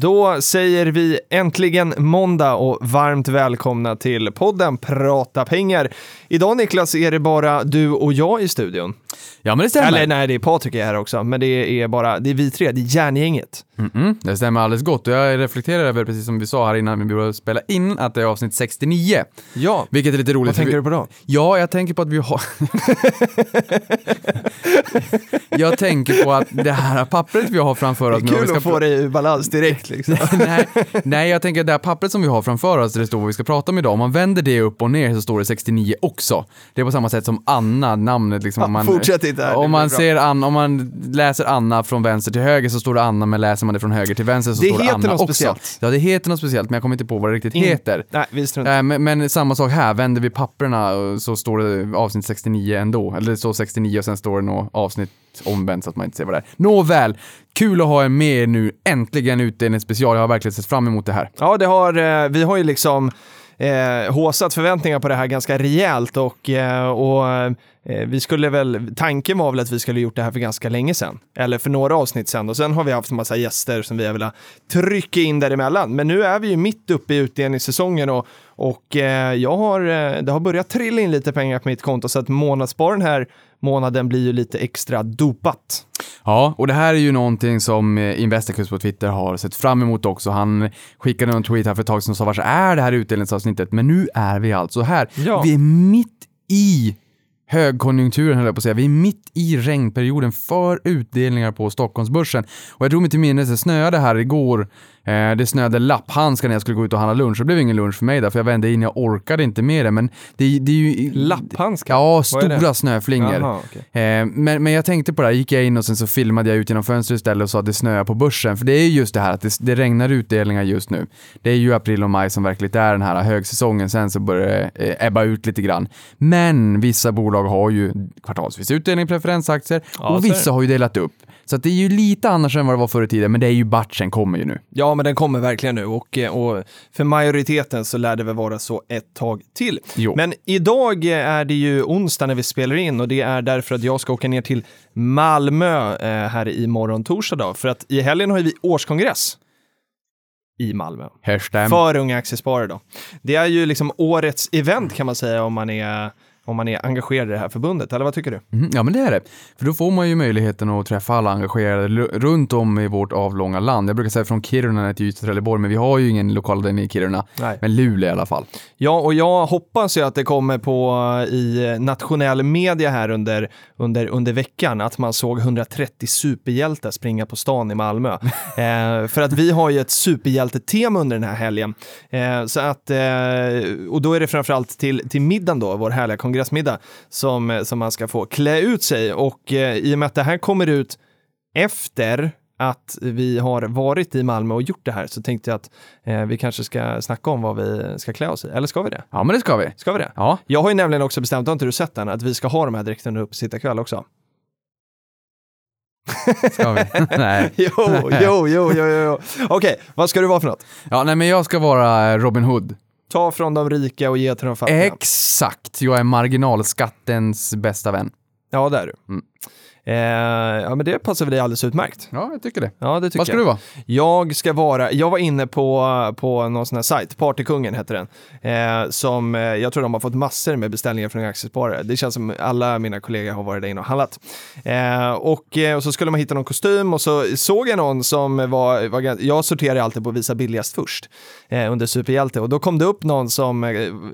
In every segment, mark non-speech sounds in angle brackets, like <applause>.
Då säger vi äntligen måndag och varmt välkomna till podden Prata pengar. Idag Niklas är det bara du och jag i studion. Ja, men det stämmer. Eller nej, det är Patrik är här också, men det är bara, det är vi tre, det är järngänget. Mm-mm, det stämmer alldeles gott och jag reflekterar över, precis som vi sa här innan vi började spela in, att det är avsnitt 69. Ja, Vilket är lite roligt. vad tänker för du vi... på då? Ja, jag tänker på att vi har... <laughs> jag tänker på att det här pappret vi har framför oss... Det är vi kul ska att få dig ur balans direkt liksom. <laughs> nej, <laughs> nej, jag tänker att det här pappret som vi har framför oss, där det står vad vi ska prata om idag, om man vänder det upp och ner så står det 69 också. Det är på samma sätt som Anna, namnet liksom. om man, fortsätt inte här, om man, ser Anna, om man läser Anna från vänster till höger så står det Anna, men läser man det från höger till vänster så Det står det Anna något också. speciellt. Ja, det heter något speciellt, men jag kommer inte på vad det riktigt In- heter. Nej, vi. Äh, men, men samma sak här, vänder vi papperna så står det avsnitt 69 ändå. Eller det står 69 och sen står det något avsnitt omvänt så att man inte ser vad det är. Nåväl, kul att ha er med nu. Äntligen Utdelningsspecial. Jag har verkligen sett fram emot det här. Ja, det har, eh, vi har ju liksom eh, håsat förväntningar på det här ganska rejält och, eh, och eh, vi skulle väl, tanken var väl att vi skulle gjort det här för ganska länge sedan, eller för några avsnitt sedan och sen har vi haft en massa gäster som vi har velat trycka in däremellan. Men nu är vi ju mitt uppe i utdelningssäsongen och, och eh, jag har, eh, det har börjat trilla in lite pengar på mitt konto så att månadssparen här månaden blir ju lite extra dopat. Ja, och det här är ju någonting som eh, Investorkurs på Twitter har sett fram emot också. Han skickade en tweet här för ett tag sedan och sa vars är det här utdelningsavsnittet? Men nu är vi alltså här. Ja. Vi är mitt i högkonjunkturen höll jag på att säga. Vi är mitt i regnperioden för utdelningar på Stockholmsbörsen. Och jag drog mig till minnes, det snöade här igår. Eh, det snöade lapphandskar när jag skulle gå ut och handla lunch. Det blev ingen lunch för mig där, för jag vände in, jag orkade inte med det. Men det, det är ju... Lapphandskar? Ja, stora snöflingor. Jaha, okej. Eh, men, men jag tänkte på det här, gick jag in och sen så filmade jag ut genom fönstret istället och sa att det snöar på börsen. För det är just det här att det, det regnar utdelningar just nu. Det är ju april och maj som verkligen är den här högsäsongen, sen så börjar det eh, ebba ut lite grann. Men vissa bolag har ju kvartalsvis utdelning i preferensaktier Ja, och vissa har ju delat upp. Så det är ju lite annars än vad det var förr i tiden, men det är ju batchen kommer ju nu. Ja, men den kommer verkligen nu och, eh, och för majoriteten så lär det väl vara så ett tag till. Jo. Men idag är det ju onsdag när vi spelar in och det är därför att jag ska åka ner till Malmö eh, här i morgon torsdag då, för att i helgen har vi årskongress i Malmö. Härstäm. För unga aktiesparare då. Det är ju liksom årets event kan man säga om man är om man är engagerad i det här förbundet, eller vad tycker du? Mhm, Ja men det är det. För då får man ju möjligheten att träffa alla engagerade runt om i vårt avlånga land. Jag brukar säga från Kiruna till Ystad Trelleborg, men vi har ju ingen lokal där nere i Kiruna. Nej. Men Luleå i alla fall. Ja, och jag hoppas ju att det kommer på i nationell media här under, under, under veckan, att man såg 130 superhjältar springa på stan i Malmö. <laughs> eh, för att vi har ju ett superhjältetema under den här helgen. Eh, så att, eh, och då är det framförallt till, till middagen då, vår härliga kongressmiddag, som, som man ska få klä ut sig. Och eh, i och med att det här kommer ut efter att vi har varit i Malmö och gjort det här så tänkte jag att eh, vi kanske ska snacka om vad vi ska klä oss i. Eller ska vi det? Ja men det ska vi. Ska vi det? Ja. Jag har ju nämligen också bestämt, har inte du sett den, att vi ska ha de här dräkterna upp sitta kväll också. Ska vi? <laughs> nej. Jo, jo, jo, jo, jo. Okej, vad ska du vara för något? Ja, nej men jag ska vara Robin Hood. Ta från de rika och ge till de fattiga. Exakt! Jag är marginalskattens bästa vän. Ja, det är du. Mm. Eh, ja, men det passar väl dig alldeles utmärkt. Ja, jag tycker det. Ja, det tycker Vad ska jag. du vara? Jag ska vara, jag var inne på, på någon sån här sajt, Partykungen heter den, eh, som eh, jag tror de har fått massor med beställningar från aktiesparare. Det känns som alla mina kollegor har varit där inne och handlat. Eh, och, eh, och så skulle man hitta någon kostym och så såg jag någon som var, var jag sorterar alltid på visa billigast först eh, under superhjälte och då kom det upp någon som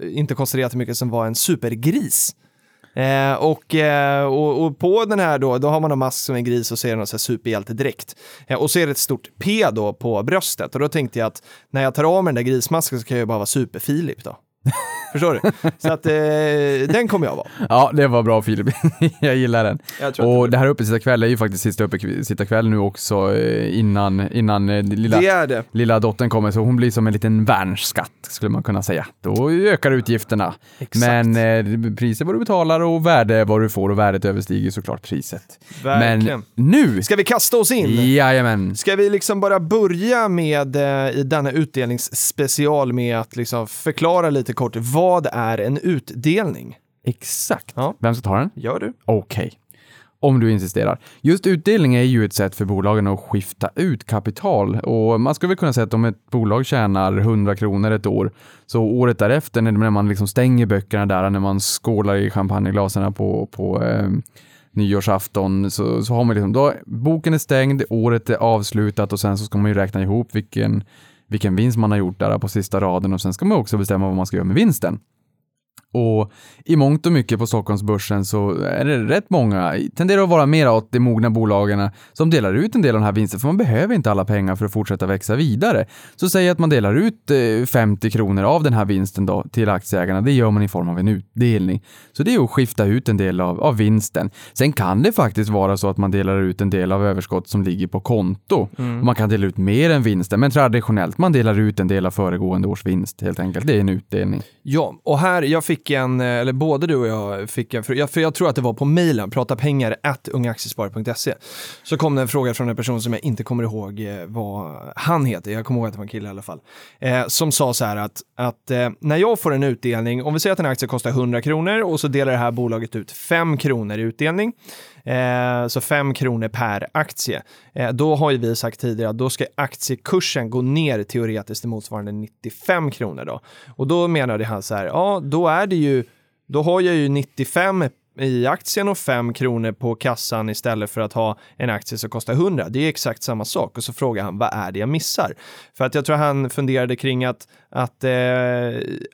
inte kostade jättemycket som var en supergris. Eh, och, eh, och, och på den här då, då har man en mask som en gris och så är det någon superhjältedräkt. Eh, och så är det ett stort P då på bröstet och då tänkte jag att när jag tar av mig den där grismasken så kan jag ju bara vara super-Filip då. <laughs> Förstår du? Så att eh, den kommer jag vara. Ja, det var bra Filip. <laughs> jag gillar den. Jag Och det här uppe sitta kväll är ju faktiskt sista uppe sitta kväll nu också eh, innan, innan eh, lilla, det det. lilla dottern kommer, så hon blir som en liten värnskatt skulle man kunna säga. Då ökar utgifterna. Exakt. Men eh, priset vad du betalar och värde vad du får och värdet överstiger såklart priset. Verkligen. Men nu! Ska vi kasta oss in? Jajamän. Ska vi liksom bara börja med eh, i denna utdelningsspecial med att liksom förklara lite kort vad är en utdelning? Exakt. Ja. Vem ska ta den? Gör du? Okej. Om du insisterar. Just utdelning är ju ett sätt för bolagen att skifta ut kapital och man skulle väl kunna säga att om ett bolag tjänar 100 kronor ett år så året därefter när man liksom stänger böckerna där när man skålar i champagneglasen på, på eh, nyårsafton så, så har man liksom, då, boken är stängd, året är avslutat och sen så ska man ju räkna ihop vilken, vilken vinst man har gjort där på sista raden och sen ska man också bestämma vad man ska göra med vinsten. Och i mångt och mycket på Stockholmsbörsen så är det rätt många, tenderar att vara mer åt de mogna bolagen som delar ut en del av den här vinsten, för man behöver inte alla pengar för att fortsätta växa vidare. Så säg att man delar ut eh, 50 kronor av den här vinsten då till aktieägarna, det gör man i form av en utdelning. Så det är att skifta ut en del av, av vinsten. Sen kan det faktiskt vara så att man delar ut en del av överskott som ligger på konto. Och man kan dela ut mer än vinsten, men traditionellt man delar ut en del av föregående års vinst helt enkelt. Det är en utdelning. Ja, och här, jag fick en, eh, eller både du och jag fick en, för jag, för jag tror att det var på mejlen, pratapengar at ungaaktiesparare.se. Så kom det en fråga från en person som jag inte kommer ihåg eh, vad han heter, jag kommer ihåg att det var en kille i alla fall, eh, som sa så här att, att eh, när jag får en utdelning, om vi säger att en aktie kostar 100 kronor och så delar det här bolaget ut 5 kronor i utdelning, Eh, så 5 kronor per aktie. Eh, då har ju vi sagt tidigare att då ska aktiekursen gå ner teoretiskt till motsvarande 95 kronor då. Och då menade han så här, ja då är det ju, då har jag ju 95 i aktien och 5 kronor på kassan istället för att ha en aktie som kostar 100. Det är exakt samma sak. Och så frågar han, vad är det jag missar? För att jag tror han funderade kring att, att, eh,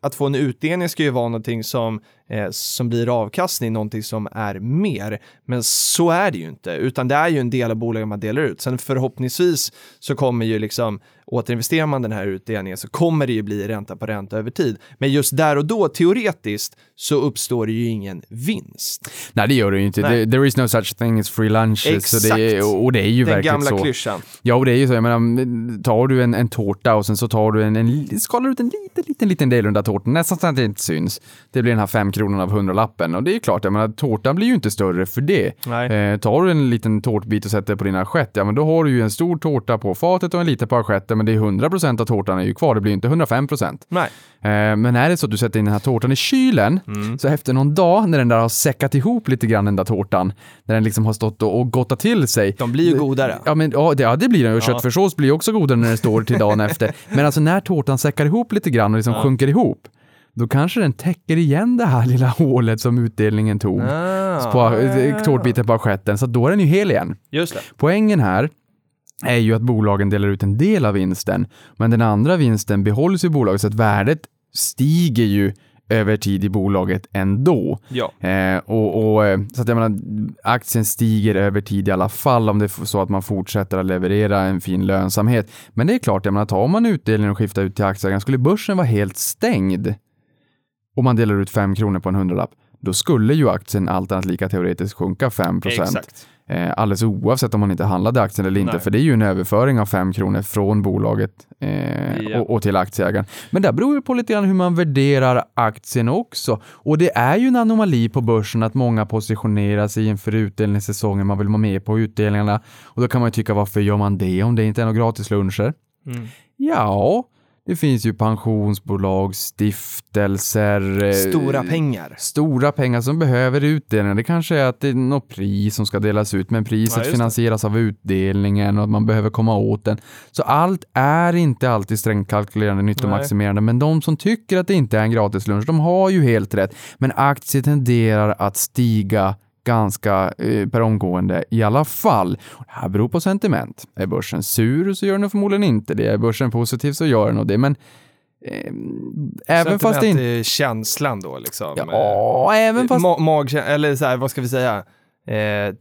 att få en utdelning ska ju vara någonting som, eh, som blir avkastning, någonting som är mer. Men så är det ju inte, utan det är ju en del av bolaget man delar ut. Sen förhoppningsvis så kommer ju liksom återinvesterar man den här utdelningen så kommer det ju bli ränta på ränta över tid. Men just där och då, teoretiskt, så uppstår det ju ingen vinst. Nej, det gör det ju inte. Nej. There is no such thing as free lunches. Så det är, Exakt. och det är ju Den verkligen gamla så. klyschan. Ja, och det är ju så. Jag menar, tar du en, en tårta och sen så tar du en, en, skalar ut en liten, liten, liten del under tårtan, nästan så att det inte syns. Det blir den här fem kronorna av hundralappen. Och det är ju klart, jag menar, tårtan blir ju inte större för det. Eh, tar du en liten tårtbit och sätter på din assiett, ja men då har du ju en stor tårta på fatet och en liten på assietten, men det är 100% av tårtan är ju kvar, det blir ju inte 105%. Nej. Eh, Men är det så att du sätter in den här tårtan i kylen, Mm. så efter någon dag när den där har säckat ihop lite grann den där tårtan, när den liksom har stått och, och gottat till sig. De blir ju godare. Ja, men, ja, det, ja, det blir den. Och Ja. köttfärssås blir också godare när den står till dagen <laughs> efter. Men alltså när tårtan säckar ihop lite grann och liksom sjunker ihop, då kanske den täcker igen det här lilla <laughs> hålet som utdelningen tog. Ah, På eh, tårtbiten på assietten, så då är den ju hel igen. Just det. Poängen här är ju att bolagen delar ut en del av vinsten, men den andra vinsten behålls i bolaget så att värdet stiger ju över tid i bolaget ändå. Ja. Eh, och, och, eh, så att jag menar, aktien stiger över tid i alla fall om det är så att man fortsätter att leverera en fin lönsamhet. Men det är klart, jag menar, tar man utdelningen och skiftar ut till aktieägarna, skulle börsen vara helt stängd och man delar ut 5 kronor på en hundralapp, då skulle ju aktien allt annat lika teoretiskt sjunka 5 Exakt. Eh, alldeles oavsett om man inte handlade aktien eller inte, Nej. för det är ju en överföring av 5 kronor från bolaget eh, Ja. och, och till aktieägaren. Men det beror ju på lite grann hur man värderar aktien också. Och det är ju en anomali på börsen att många positionerar sig inför utdelningssäsongen, man vill vara med på utdelningarna. Och då kan man ju tycka, varför gör man det om det inte är några gratisluncher? Mm. Ja, det finns ju pensionsbolag, stiftelser. eh, Stora pengar. Stora pengar som behöver utdelningar. Det kanske är att det är något pris som ska delas ut, men Ja, priset det. finansieras av utdelningen och att man behöver komma åt den. Så allt är inte alltid strängt kalkylerande, nyttomaximerande, men de som tycker att det inte är en gratislunch, de har ju helt rätt. Men aktier tenderar att stiga ganska eh, per omgående i alla fall. Det här beror på sentiment. Är börsen sur så gör den förmodligen inte det. Är börsen positiv så gör den nog det. Men eh, även fast det inte... känslan då liksom. Ja, även fast... Ma- eller så här, vad ska vi säga? Eh,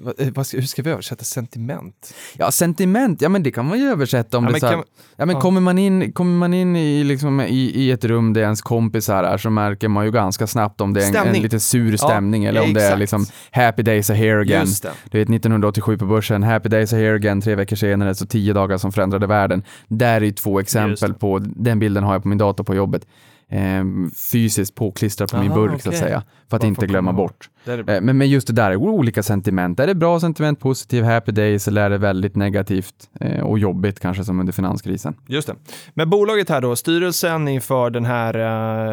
vad, eh, vad hur ska vi översätta sentiment? Ja, sentiment, ja men det kan man ju översätta om Ja, det så här, kan- Ja men ja. kommer man in, kommer man in i, liksom, i, i ett rum där ens kompisar är så märker man ju ganska snabbt om det är en, en lite sur stämning eller om det är exakt. liksom happy days are here again. Du vet 1987 på börsen, happy days are here again, tre veckor senare så tio dagar som förändrade världen. Där är ju två exempel på, den bilden har jag på min dator på jobbet. Eh, fysiskt påklistrad på min Aha, burk så att säga. För att Bara inte glömma bort. Eh, Men, men just det där, olika sentiment. Är det bra sentiment, positiv, happy days eller är det väldigt negativt eh, och jobbigt kanske som under finanskrisen? Just det. Men bolaget här då, styrelsen inför den här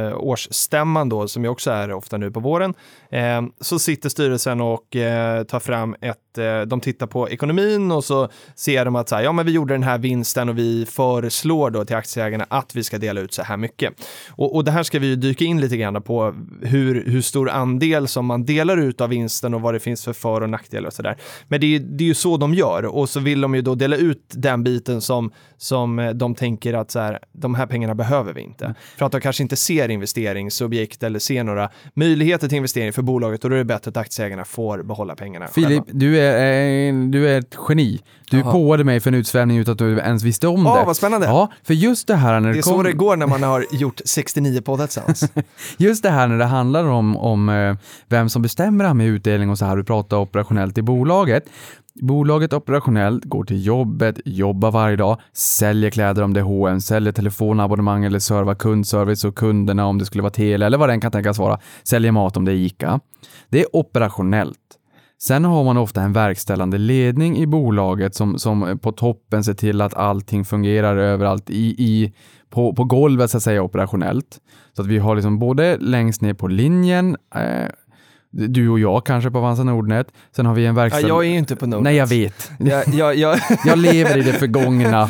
eh, årsstämman då, som ju också är ofta nu på våren, eh, så sitter styrelsen och eh, tar fram ett, eh, de tittar på ekonomin och så ser de att så här, ja men vi gjorde den här vinsten och vi föreslår då till aktieägarna att vi ska dela ut så här mycket. Och, och, det här ska vi ju dyka in lite grann på, hur, hur stor andel som man delar ut av vinsten och vad det finns för för och nackdelar och sådär. Men det är, det är ju så de gör och så vill de ju då dela ut den biten som, som eh, de tänker att så här, de här pengarna behöver vi inte. Mm. För att de kanske inte ser investeringsobjekt eller ser några möjligheter till investering för bolaget och då är det bättre att aktieägarna får behålla pengarna. Filip, du är, eh, du är ett geni. Du påade mig för en utsvävning utan att du ens visste om oh, det. Ja, vad spännande. Ja, för just det här när det, det är kom... så det går när man har gjort 60 69-poddar tillsammans. <laughs> Just det här när det handlar om, om eh, vem som bestämmer det här med utdelning och så här, du pratar operationellt i bolaget. Bolaget operationellt går till jobbet, jobbar varje dag, säljer kläder om det är H&M, säljer telefonabonnemang eller servar kundservice och kunderna om det skulle vara Telia eller vad den kan tänkas vara, säljer mat om det är ICA. Det är operationellt. Sen har man ofta en verkställande ledning i bolaget som, som på toppen ser till att allting fungerar överallt i, i på, på golvet så att säga operationellt. Så att vi har liksom både längst ner på linjen, eh, du och jag kanske på Avanza Nordnet, sen har vi en ja, verkställande... jag är ju inte på Nordnet. Nej, jag vet. Jag, jag, jag, <laughs> Jag lever i det förgångna.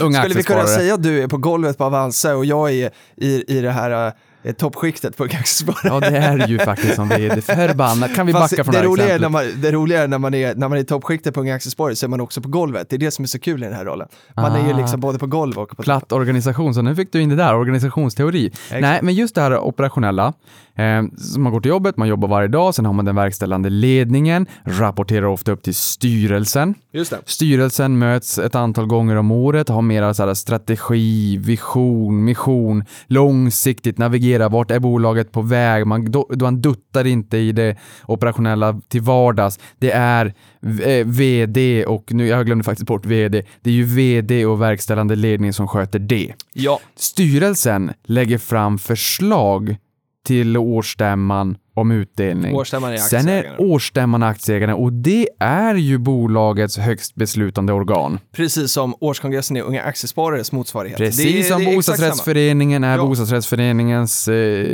Unga Skulle vi kunna säga att du är på golvet på Avanza och jag är i, i det här eh, toppskiktet på aktiesparare? Ja, det är ju faktiskt som vd. Förbannat. Kan vi Fast backa från det, det här roliga är när exemplet? man, det roliga är när man är, när man är i toppskiktet på Unga Aktiesparare så är man också på golvet. Det är det som är så kul i den här rollen. Man är ju Ah. liksom både på golv och på Platt organisation, så nu fick du in det där, organisationsteori. Nej, men just det här operationella. Eh, så man går till jobbet, man jobbar varje dag, sen har man den verkställande ledningen, rapporterar ofta upp till styrelsen. Styrelsen möts ett antal gånger om året, har mera så strategi, vision, mission, långsiktigt navigera, vart är bolaget på väg? Man, då, då man duttar inte i det operationella till vardags. Det är eh, vd och nu, jag glömde faktiskt bort vd, det är ju vd och verkställande ledning som sköter det. Ja, Styrelsen lägger fram förslag till årsstämman om utdelning. årsstämman är Sen är årsstämman aktieägarna och det är ju bolagets högst beslutande organ. Precis som årskongressen är Unga Aktiesparares motsvarighet. Precis Det som det bostadsrättsföreningen är Ja. bostadsrättsföreningens eh,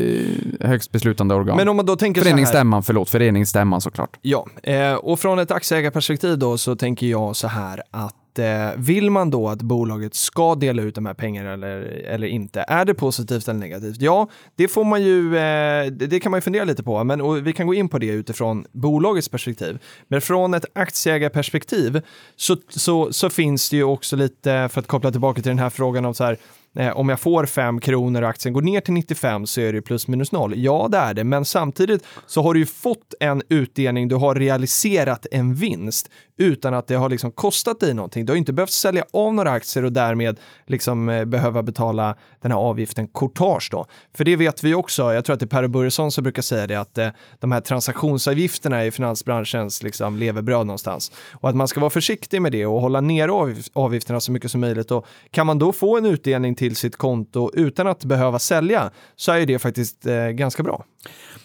högst beslutande organ. Men om man då tänker så här. Föreningsstämman, förlåt, föreningsstämman såklart. Ja, eh, och från ett aktieägarperspektiv då så tänker jag så här att eh, vill man då att bolaget ska dela ut de här pengarna eller, eller inte? Är det positivt eller negativt? Ja, det får man ju, eh, det, kan man ju fundera lite på, men och vi kan gå in på det utifrån bolagets perspektiv. Men från ett aktieägarperspektiv så, så, så finns det ju också lite, för att koppla tillbaka till den här frågan om så här, eh, om jag får 5 kronor och aktien går ner till 95 så är det plus minus noll. Ja, det är det, men samtidigt så har du ju fått en utdelning, du har realiserat en vinst utan att det har liksom kostat dig någonting. Du har inte behövt sälja av några aktier och därmed liksom eh, behöva betala den här avgiften courtage då. För det vet vi också, jag tror att det är Per Börjesson som brukar säga det, att eh, de här transaktionsavgifterna är finansbranschens liksom levebröd någonstans. Och att man ska vara försiktig med det och hålla ner avgifterna så mycket som möjligt. Och kan man då få en utdelning till sitt konto utan att behöva sälja så är det faktiskt eh, ganska bra.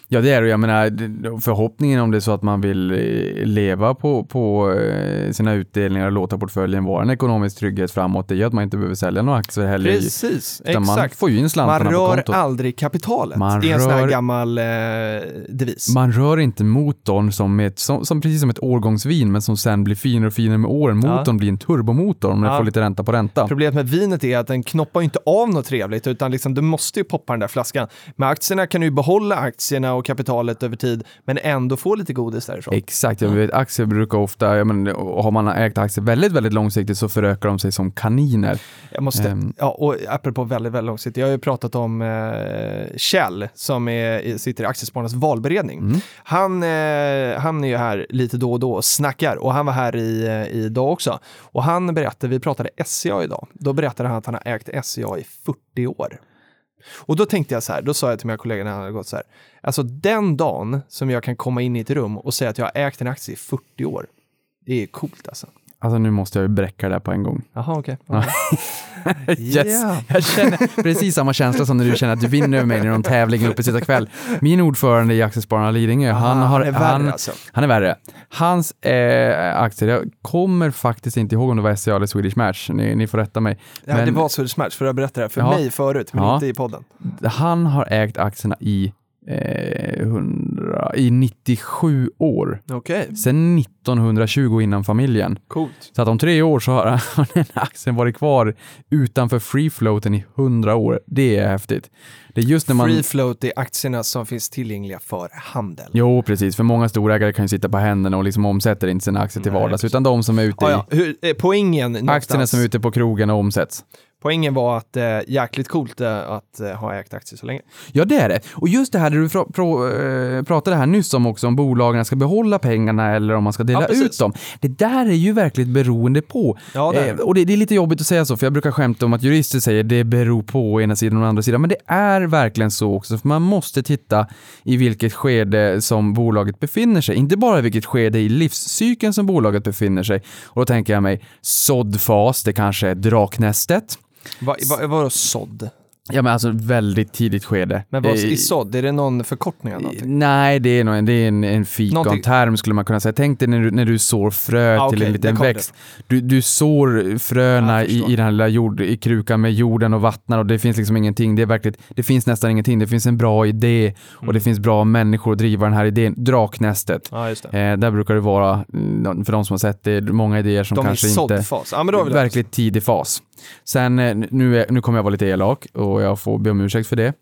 Ja, det är det. Jag menar, förhoppningen om det är så att man vill eh, leva på, på eh, sina utdelningar och låta portföljen vara en ekonomisk trygghet framåt, det gör att man inte behöver sälja några aktier heller. Precis, utan Man exakt. får ju in slantarna Man rör aldrig kapitalet. Man det är en sån här rör- gammal eh, devis. Man rör inte motorn som, ett, som, som precis som ett årgångsvin, men som sen blir finare och finare med åren. Ja. Motorn blir en turbomotor om den Ja. får lite ränta på ränta. Problemet med vinet är att den knoppar inte av något trevligt, utan liksom, du måste ju poppa den där flaskan. Med aktierna kan du ju behålla aktierna och kapitalet över tid, men ändå få lite godis därifrån. Exakt, jag vet, aktier brukar ofta, jag men, har man ägt aktier väldigt, väldigt långsiktigt så förökar de sig som kaniner. Jag måste, Ehm. ja, och apropå väldigt, väldigt långsiktigt, jag har ju pratat om eh, Kjell som är, sitter i Aktiespararnas valberedning. Mm. Han, eh, han är ju här lite då och då och snackar och han var här i, eh, idag också. Och han berättade, vi pratade SCA idag, då berättade han att han har ägt SCA i 40 år. Och då tänkte jag så här, då sa jag till mina kollegor när han hade gått så här, alltså den dagen som jag kan komma in i ett rum och säga att jag har ägt en aktie i 40 år, det är coolt alltså. Alltså nu måste jag ju bräcka det här på en gång. Jaha, okej. <laughs> <laughs> Yes. Ja. Jag känner precis samma känsla som när du känner att du vinner över mig i någon tävling uppe sitta kväll. Min ordförande i Aktiespararna Lidingö, han, har, är värre han, alltså. han är värre. Hans eh, aktier, jag kommer faktiskt inte ihåg om det var SCA eller Swedish Match, ni, ni får rätta mig. Ja, Men- det var Swedish Match, för jag berättade det här för Ja. mig förut, men Ja. inte i podden. Han har ägt aktierna i, eh, 100, i 97 år. Okej, Sedan 1920 innan familjen. coolt. Så att om tre år så har <laughs> den aktien varit kvar utanför free floaten i 100 år. Det är häftigt. Det är just när man... Free float är aktierna som finns tillgängliga för handel. Jo, precis. För många storägare kan ju sitta på händerna och liksom omsätter inte sina aktier till Nej, vardags, utan de som är ute Ja, i... ja. Hur, eh, poängen, Aktierna någonstans- som är ute på krogen och omsätts. Poängen var att eh, jäkligt coolt eh, att eh, ha ägt aktier så länge. Ja, det är det. Och just det här där du pra- pro, eh, pratade här nyss om också, om bolagen ska behålla pengarna eller om man ska dela Ja, ut dem. Det där är ju verkligt beroende på. Ja, det Eh, det. och det, det är lite jobbigt att säga så, för jag brukar skämta om att jurister säger det beror på å ena sidan och å andra sidan, men det är verkligen så också, för man måste titta i vilket skede som bolaget befinner sig. Inte bara i vilket skede i livscykeln som bolaget befinner sig. Och då tänker jag mig såddfas, det kanske är draknästet. Vad va, vadå sådd? Ja men alltså väldigt tidigt skede. Men vad, Eh, i sådd, är det någon förkortning av någonting? Nej, det är, nog en, det är en, en fikonterm skulle man kunna säga. Tänk dig när du, när du sår frö Ah, till okej, en liten växt. Du, du sår fröna Jag i, i den här lilla jord, i krukan med jorden och vattnar och det finns liksom ingenting. Det, är verkligt, det finns nästan ingenting. Det finns en bra idé och Mm. det finns bra människor att driva den här idén. Draknästet. Det. Eh, där brukar det vara, mm, för de som har sett det, många idéer som De är i kanske inte... såddfas. Ja, men då det. Verkligt tidig fas. Sen, eh, nu, är, nu kommer jag vara lite elak och jag får be om ursäkt för det.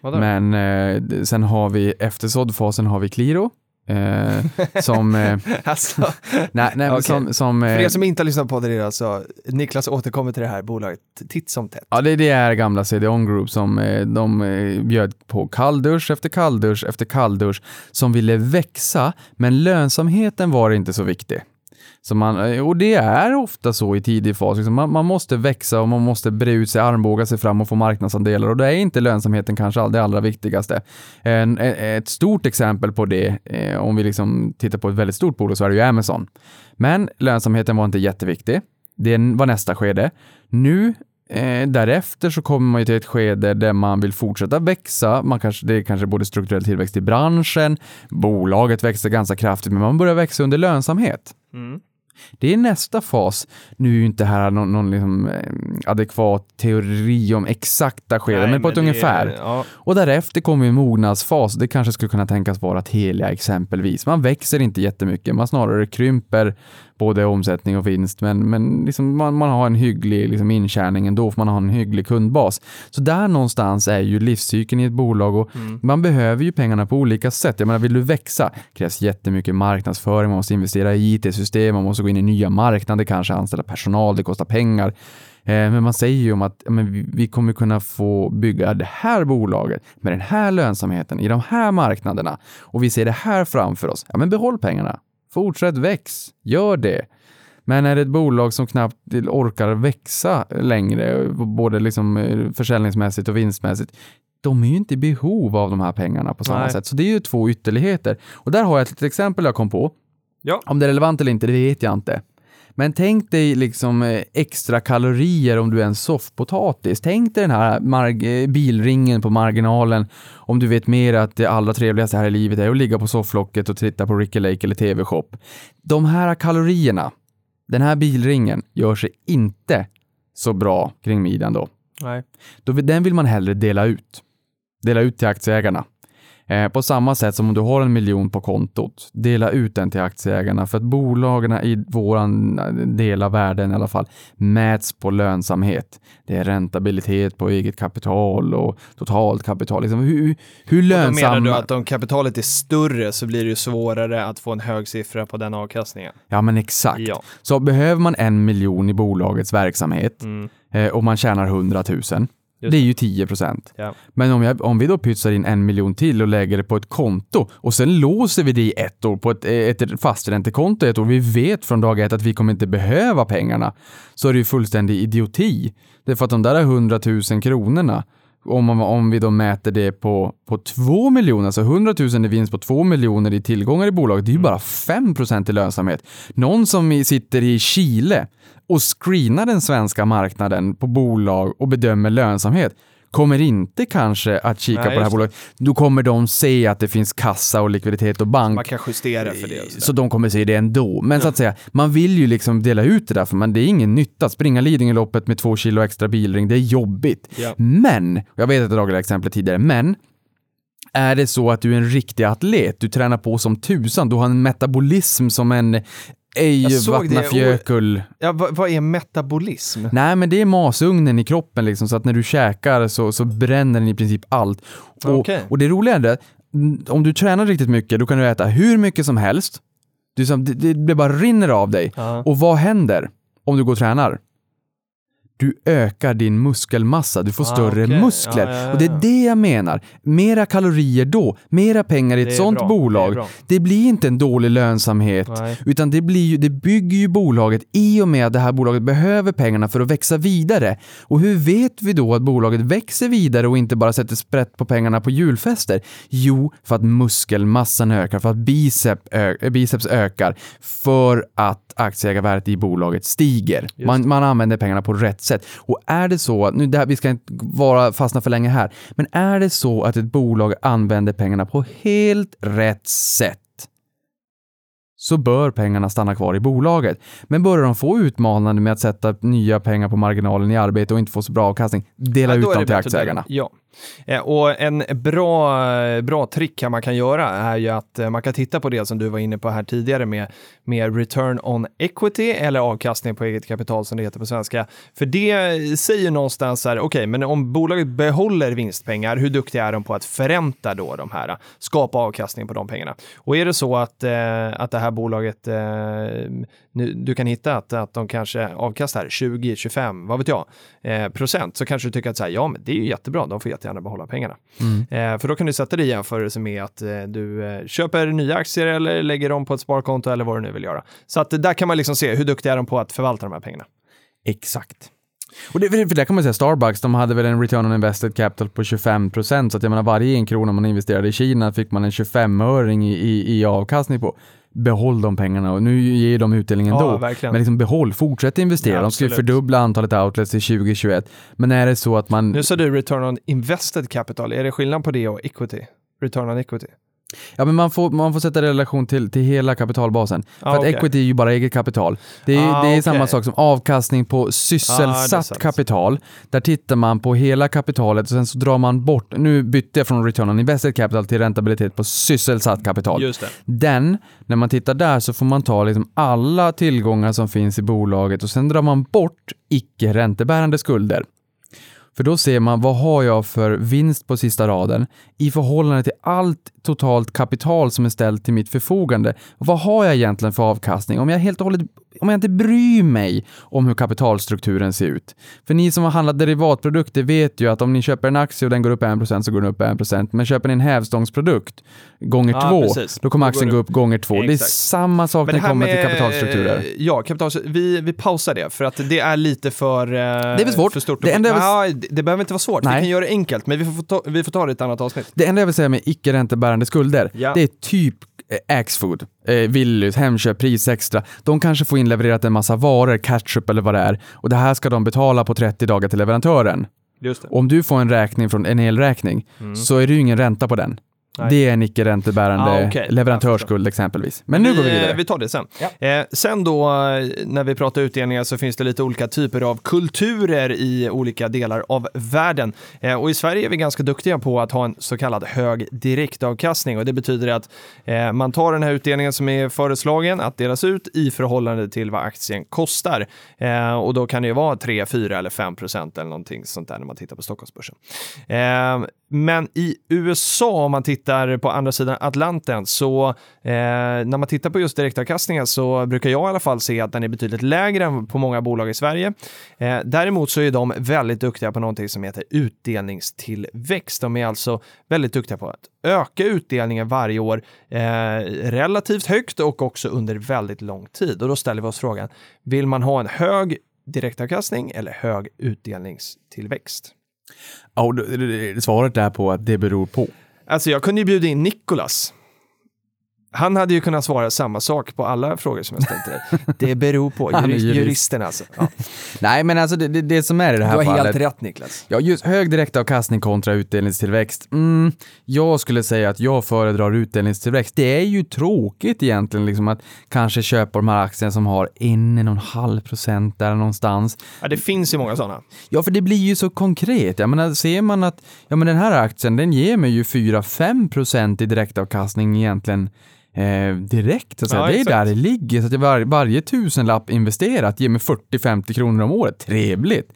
Vadå? Men eh, sen har vi efter såddfasen har vi Qliro. Eh, som, eh, <laughs> Alltså, nej, nej, Okej. som, som för eh, er som inte har lyssnat på det, alltså, Niklas återkommer till det här bolaget titt som tätt. Ja, det, det är gamla CD-ON Group som eh, de bjöd på kalldusch efter kalldusch efter kalldusch som ville växa, men lönsamheten var inte så viktig. Så man, eh, och det är ofta så i tidig fas. Liksom man, man måste växa och man måste bre ut sig, armbåga sig fram och få marknadsandelar och då är inte lönsamheten kanske all- det allra viktigaste. En, e, ett stort exempel på det, eh, om vi liksom tittar på ett väldigt stort bolag, så är det ju Amazon. Men lönsamheten var inte jätteviktig. Det var nästa skede. Nu Eh, därefter så kommer man ju till ett skede där man vill fortsätta växa. Man kanske, det är kanske både strukturell tillväxt i branschen, bolaget växer ganska kraftigt, men man börjar växa under lönsamhet. Mm. Det är nästa fas. Nu är ju inte här någon, någon liksom, eh, adekvat teori om exakta skeden, Nej, men på ett ungefär. är- Ja, Och därefter kommer en mognadsfas. Det kanske skulle kunna tänkas vara Telia exempelvis. Man växer inte jättemycket, man snarare krymper både omsättning och vinst, men, men liksom man, man har en hygglig liksom intjäning ändå, för man har en hygglig kundbas. Så där någonstans är ju livscykeln i ett bolag och man behöver ju pengarna på olika sätt. Jag menar, vill du växa krävs jättemycket marknadsföring, man måste investera i IT-system, man måste gå in i nya marknader, kanske anställa personal, det kostar pengar. Eh, Men man säger ju om att men vi- vi kommer kunna få bygga det här bolaget med den här lönsamheten i de här marknaderna och vi ser det här framför oss. Ja, men behåll pengarna. Fortsätt väx. Gör det. Men är det ett bolag som knappt orkar växa längre, både liksom eh, försäljningsmässigt och vinstmässigt, de är ju inte i behov av de här pengarna på samma Nej. sätt. Så det är ju två ytterligheter. Och där har jag ett litet exempel jag kom på. Ja. Om det är relevant eller inte, det vet jag inte. Men tänk dig liksom eh, extra kalorier om du är en soffpotatis. Tänk dig den här eh, bilringen på marginalen om du vet mer att det allra trevligaste här i livet är att ligga på sofflocket och titta på Ricky Lake eller TV-shop. De här kalorierna, den här bilringen gör sig inte så bra kring midjan då. nej. då. Den vill man hellre dela ut. Dela ut till aktieägarna. Eh, på samma sätt som om du har en miljon på kontot, dela ut den till aktieägarna för att bolagen i våran eh, del av världen i alla fall mäts på lönsamhet. Det är räntabilitet på eget kapital och totalt kapital. Liksom hur, hur lönsamma... menar du att om kapitalet är större så blir det svårare att få en hög siffra på den avkastningen? Ja, men exakt. Ja. Så behöver man en miljon i bolagets verksamhet Mm. eh, och man tjänar 100 000, Just det är ju 10 procent. Ja. Men om, jag, om vi då pytsar in en miljon till och lägger det på ett konto och sen låser vi det i ett år på ett, ett fasträntekonto ett år. Vi vet från dag ett att vi kommer inte behöva pengarna. Så är det ju fullständig idioti. Därför att de där 100 000 kronorna, om, om vi då mäter det på, på 2 miljoner, alltså 100 000 i vinst på 2 miljoner i tillgångar i bolaget, det är ju bara 5 procent i lönsamhet. Någon som sitter i Chile och screenar den svenska marknaden på bolag och bedömer lönsamhet kommer inte kanske att kika Nej, på det här bolaget. Då kommer de se att det finns kassa och likviditet och bank. Man kan justera för det. sådär. Så de kommer se det ändå. Men så att säga, man vill ju liksom dela ut det där för man, det är ingen nytta. Springa Lidingöloppet med två kilo extra bilring, det är jobbigt. Ja. Men, jag vet att jag dragit det exemplet tidigare, men är det så att du är en riktig atlet, du tränar på som tusan, du har en metabolism som en ej Jag såg det, vattna och- fjökull. Ja, vad, vad är metabolism? Nej, men det är masugnen i kroppen liksom, så att när du käkar så, så bränner den i princip allt. Och, Okej. och det roliga är det, mm, om du tränar riktigt mycket, då kan du äta hur mycket som helst. Det, är det, det, bara rinner av dig. Ja. Och vad händer om du går och tränar? Du ökar din muskelmassa, du får Ah, större okej. muskler. Ja, ja, ja, Och det är det jag menar. Mera kalorier då, mera pengar i Det ett sånt bra, det bolag. bra. Det, blir inte en dålig lönsamhet, Nej. utan det, blir ju, det bygger ju bolaget i och med att det här bolaget behöver pengarna för att växa vidare. Och hur vet vi då att bolaget växer vidare och inte bara sätter sprätt på pengarna på julfester? Jo, för att muskelmassan ökar, för att bicep ö- biceps ökar, för att aktieägarvärdet i bolaget stiger. Man, man använder pengarna på rätt sätt. Och är det så, att- nu det här, vi ska inte vara fastna för länge här, men är det så att ett bolag använder pengarna på helt rätt sätt så bör pengarna stanna kvar i bolaget. Men börjar de få utmanande med att sätta nya pengar på marginalen i arbete och inte få så bra avkastning, dela Ja, ut dem till aktieägarna. Ja. Eh, och en bra, bra trick här man kan göra är ju att eh, man kan titta på det som du var inne på här tidigare med, med return on equity eller avkastning på eget kapital som det heter på svenska. För det säger någonstans här, okej, men om bolaget behåller vinstpengar, hur duktiga är de på att förränta då de här, skapa avkastning på de pengarna? Och är det så att, eh, att det här bolaget, nu, du kan hitta att, att de kanske avkastar 20, 25, vad vet jag, eh, procent, så kanske du tycker att så här, ja, men det är ju jättebra, de får jättegärna behålla pengarna. Eh, för då kan du sätta det i jämförelse med att eh, du eh, köper nya aktier eller lägger dem på ett sparkonto eller vad du nu vill göra. Så att där kan man liksom se hur duktiga är de på att förvalta de här pengarna. Exakt. Och det, för där kan man säga Starbucks, de hade väl en return on invested capital på 25 procent, så att jag menar varje en krona man investerade i Kina fick man en 25-öring i, i, i avkastning på. Behåll de pengarna och nu ger de utdelning Ja, ändå. verkligen. Men liksom behåll, fortsätt investera. Ja, de ska ju fördubbla antalet outlets till 2021. Men är det så att man... Nu sa du return on invested capital, är det skillnad på det och equity? Return on equity? Ja, men man får, man får sätta relation till, till hela kapitalbasen. Ja, För att okej. equity är ju bara eget kapital. Det är, Ah, det är okej. samma sak som avkastning på Ah, sysselsatt sant. kapital. Där tittar man på hela kapitalet och sen så drar man bort, nu bytte jag från return on invested capital till räntabilitet på sysselsatt kapital. Just det. Den, när man tittar där så får man ta liksom alla tillgångar som finns i bolaget och sen drar man bort icke räntebärande skulder. För då ser man vad har jag för vinst på sista raden i förhållande till allt totalt kapital som är ställt till mitt förfogande. Vad har jag egentligen för avkastning? Om jag helt och hållet om jag inte bryr mig om hur kapitalstrukturen ser ut. För ni som har handlat derivatprodukter vet ju att om ni köper en aktie och den går upp 1% så går den upp 1%. Men köper ni en hävstångsprodukt gånger Ja, två, precis. då kommer aktien gå upp gånger två. Det är Exakt. samma sak när det kommer till kapitalstrukturer. eh, Ja, kapital, vi, vi pausar det för att det är lite för, eh, det är väl svårt. för stort. Det enda vill- ja, det, behöver inte vara svårt, Nej. vi kan göra det enkelt, men vi får, ta, vi får ta det i ett annat avsnitt. Det enda jag vill säga med icke räntebärande skulder, Ja. det är typ eh, Axfood, eh, Willys, Hemköp, Prisextra. De kanske får inlevererat en massa varor, ketchup eller vad det är, och det här ska de betala på 30 dagar till leverantören. Om du får en räkning från en elräkning Mm. så är det ju ingen ränta på den. Nej. Det är en icke-räntebärande Ah, okej. leverantörsskuld exempelvis. Men nu går vi eh, vidare. Vi tar det sen. Eh, sen då, eh, när vi pratar utdelningar så finns det lite olika typer av kulturer i olika delar av världen. Eh, och i Sverige är vi ganska duktiga på att ha en så kallad hög direktavkastning och det betyder att eh, man tar den här utdelningen som är föreslagen att delas ut i förhållande till vad aktien kostar. Eh, och då kan det ju vara 3, 4 eller 5 procent eller någonting sånt där när man tittar på Stockholmsbörsen. Men i USA, om man tittar på andra sidan Atlanten, så eh, när man tittar på just direktavkastningen så brukar jag i alla fall se att den är betydligt lägre än på många bolag i Sverige. Eh, däremot så är de väldigt duktiga på någonting som heter utdelningstillväxt. De är alltså väldigt duktiga på att öka utdelningen varje år eh, relativt högt och också under väldigt lång tid. Och då ställer vi oss frågan, vill man ha en hög direktavkastning eller hög utdelningstillväxt? Ja, och eh, svaret är på att det beror på. Alltså jag kunde ju bjuda in Nikolas. Han hade ju kunnat svara samma sak på alla frågor som jag ställt till. Det beror på <laughs> jurist. juristen alltså. Ja. <laughs> Nej, men alltså det, det, det som är i det Du här har fallet. helt rätt Niklas. Ja, just hög direktavkastning kontra utdelningstillväxt. Mm, jag skulle säga att jag föredrar utdelningstillväxt. Det är ju tråkigt egentligen liksom att kanske köpa de här aktierna som har 1,5 procent där någonstans. Ja, det finns ju många sådana. Ja, för det blir ju så konkret. Jag menar, ser man att ja, men den här aktien, den ger mig ju 4-5 procent i direktavkastning egentligen eh, direkt. Så att säga. Ja, det är exakt. där det ligger. Så att var, varje tusenlapp investerat ger mig 40-50 kronor om året. Trevligt.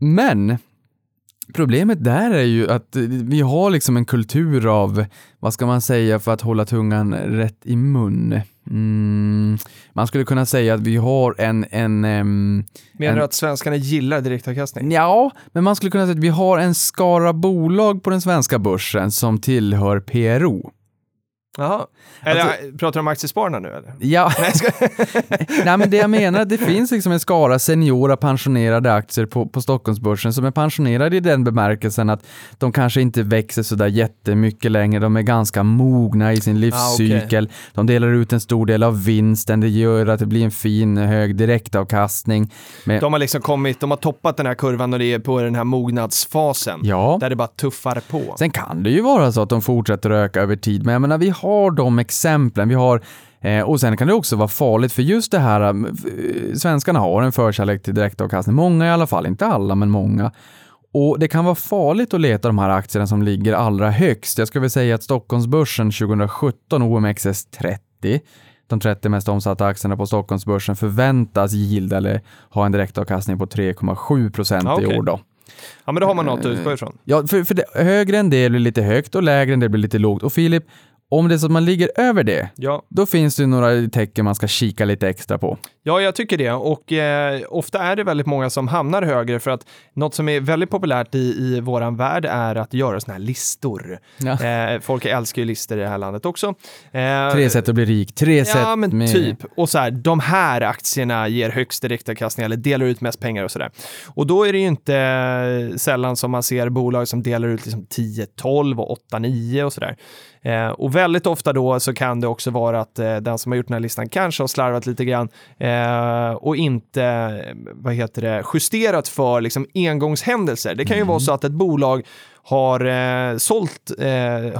Men Problemet där är ju att eh, vi har liksom en kultur av, vad ska man säga för att hålla tungan rätt i mun? Mm, man skulle kunna säga att vi har en, en ehm, Menar En- du att svenskarna gillar direktavkastning? Ja, men man skulle kunna säga att vi har en skara bolag på den svenska börsen som tillhör PRO. Jaha. Eller Alltså- pratar du om aktiespararna nu eller? Ja, <laughs> Nej, ska... <laughs> nej men det jag menar är att det finns liksom en skara seniora pensionerade aktier på, på Stockholmsbörsen som är pensionerade i den bemärkelsen att de kanske inte växer sådär jättemycket längre, de är ganska mogna i sin livscykel, de delar ut en stor del av vinsten, det gör att det blir en fin hög direktavkastning. Men, De har liksom kommit, de har toppat den här kurvan och det är på den här mognadsfasen. ja. Där det bara tuffar på. Sen kan det ju vara så att de fortsätter öka över tid, men jag menar vi har de exemplen, vi har eh, och sen kan det också vara farligt för just det här, eh, svenskarna har en förkärlek till direktavkastning, många i alla fall, inte alla men många. Och det kan vara farligt att leta de här aktierna som ligger allra högst. Jag skulle vilja säga att Stockholmsbörsen 2017, OMXS30, de 30 mest omsatta aktierna på Stockholmsbörsen förväntas yielda eller ha en direktavkastning på 3,7 procent okej. i år då. Ja, men då har man något att utgå ifrån. Ja, för, för det, högre än det blir lite högt och lägre än det blir lite lågt. Och Filip, om det är så att man ligger över det, Ja, då finns det några tecken man ska kika lite extra på. Ja, jag tycker det. Och eh, ofta är det väldigt många som hamnar högre för att något som är väldigt populärt i, i våran värld är att göra såna här listor. Ja. Eh, folk älskar ju listor i det här landet också. Eh, Tre sätt att bli rik, tre sätt Ja, men med... typ. Och så här, de här aktierna ger högst direktavkastning eller delar ut mest pengar och sådär. Och då är det ju inte eh, sällan som man ser bolag som delar ut liksom 10, 12 och 8, 9 och sådär. Eh, och väldigt ofta då så kan det också vara att eh, den som har gjort den här listan kanske har slarvat lite grann eh, och inte, eh, vad heter det, justerat för liksom engångshändelser. Det kan ju vara så att ett bolag har, eh, sålt, eh,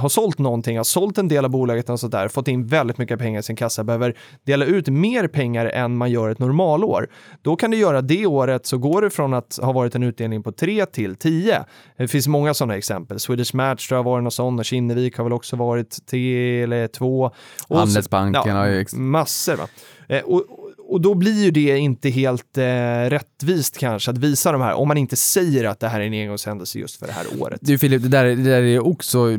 har sålt någonting, har sålt en del av bolaget och sådär, fått in väldigt mycket pengar i sin kassa, behöver dela ut mer pengar än man gör ett normalår. Då kan det göra det året så går det från att ha varit en utdelning på 3 till 10. Det finns många sådana exempel. Swedish Match tror jag har varit någon sån och Kinnevik har väl också varit 3 eller 2. Och så- Handelsbanken har ju Massor va. Eh, och, och då blir ju det inte helt eh, rättvist kanske att visa de här, om man inte säger att det här är en engångshändelse just för det här året. Du Filip, det där, det där är också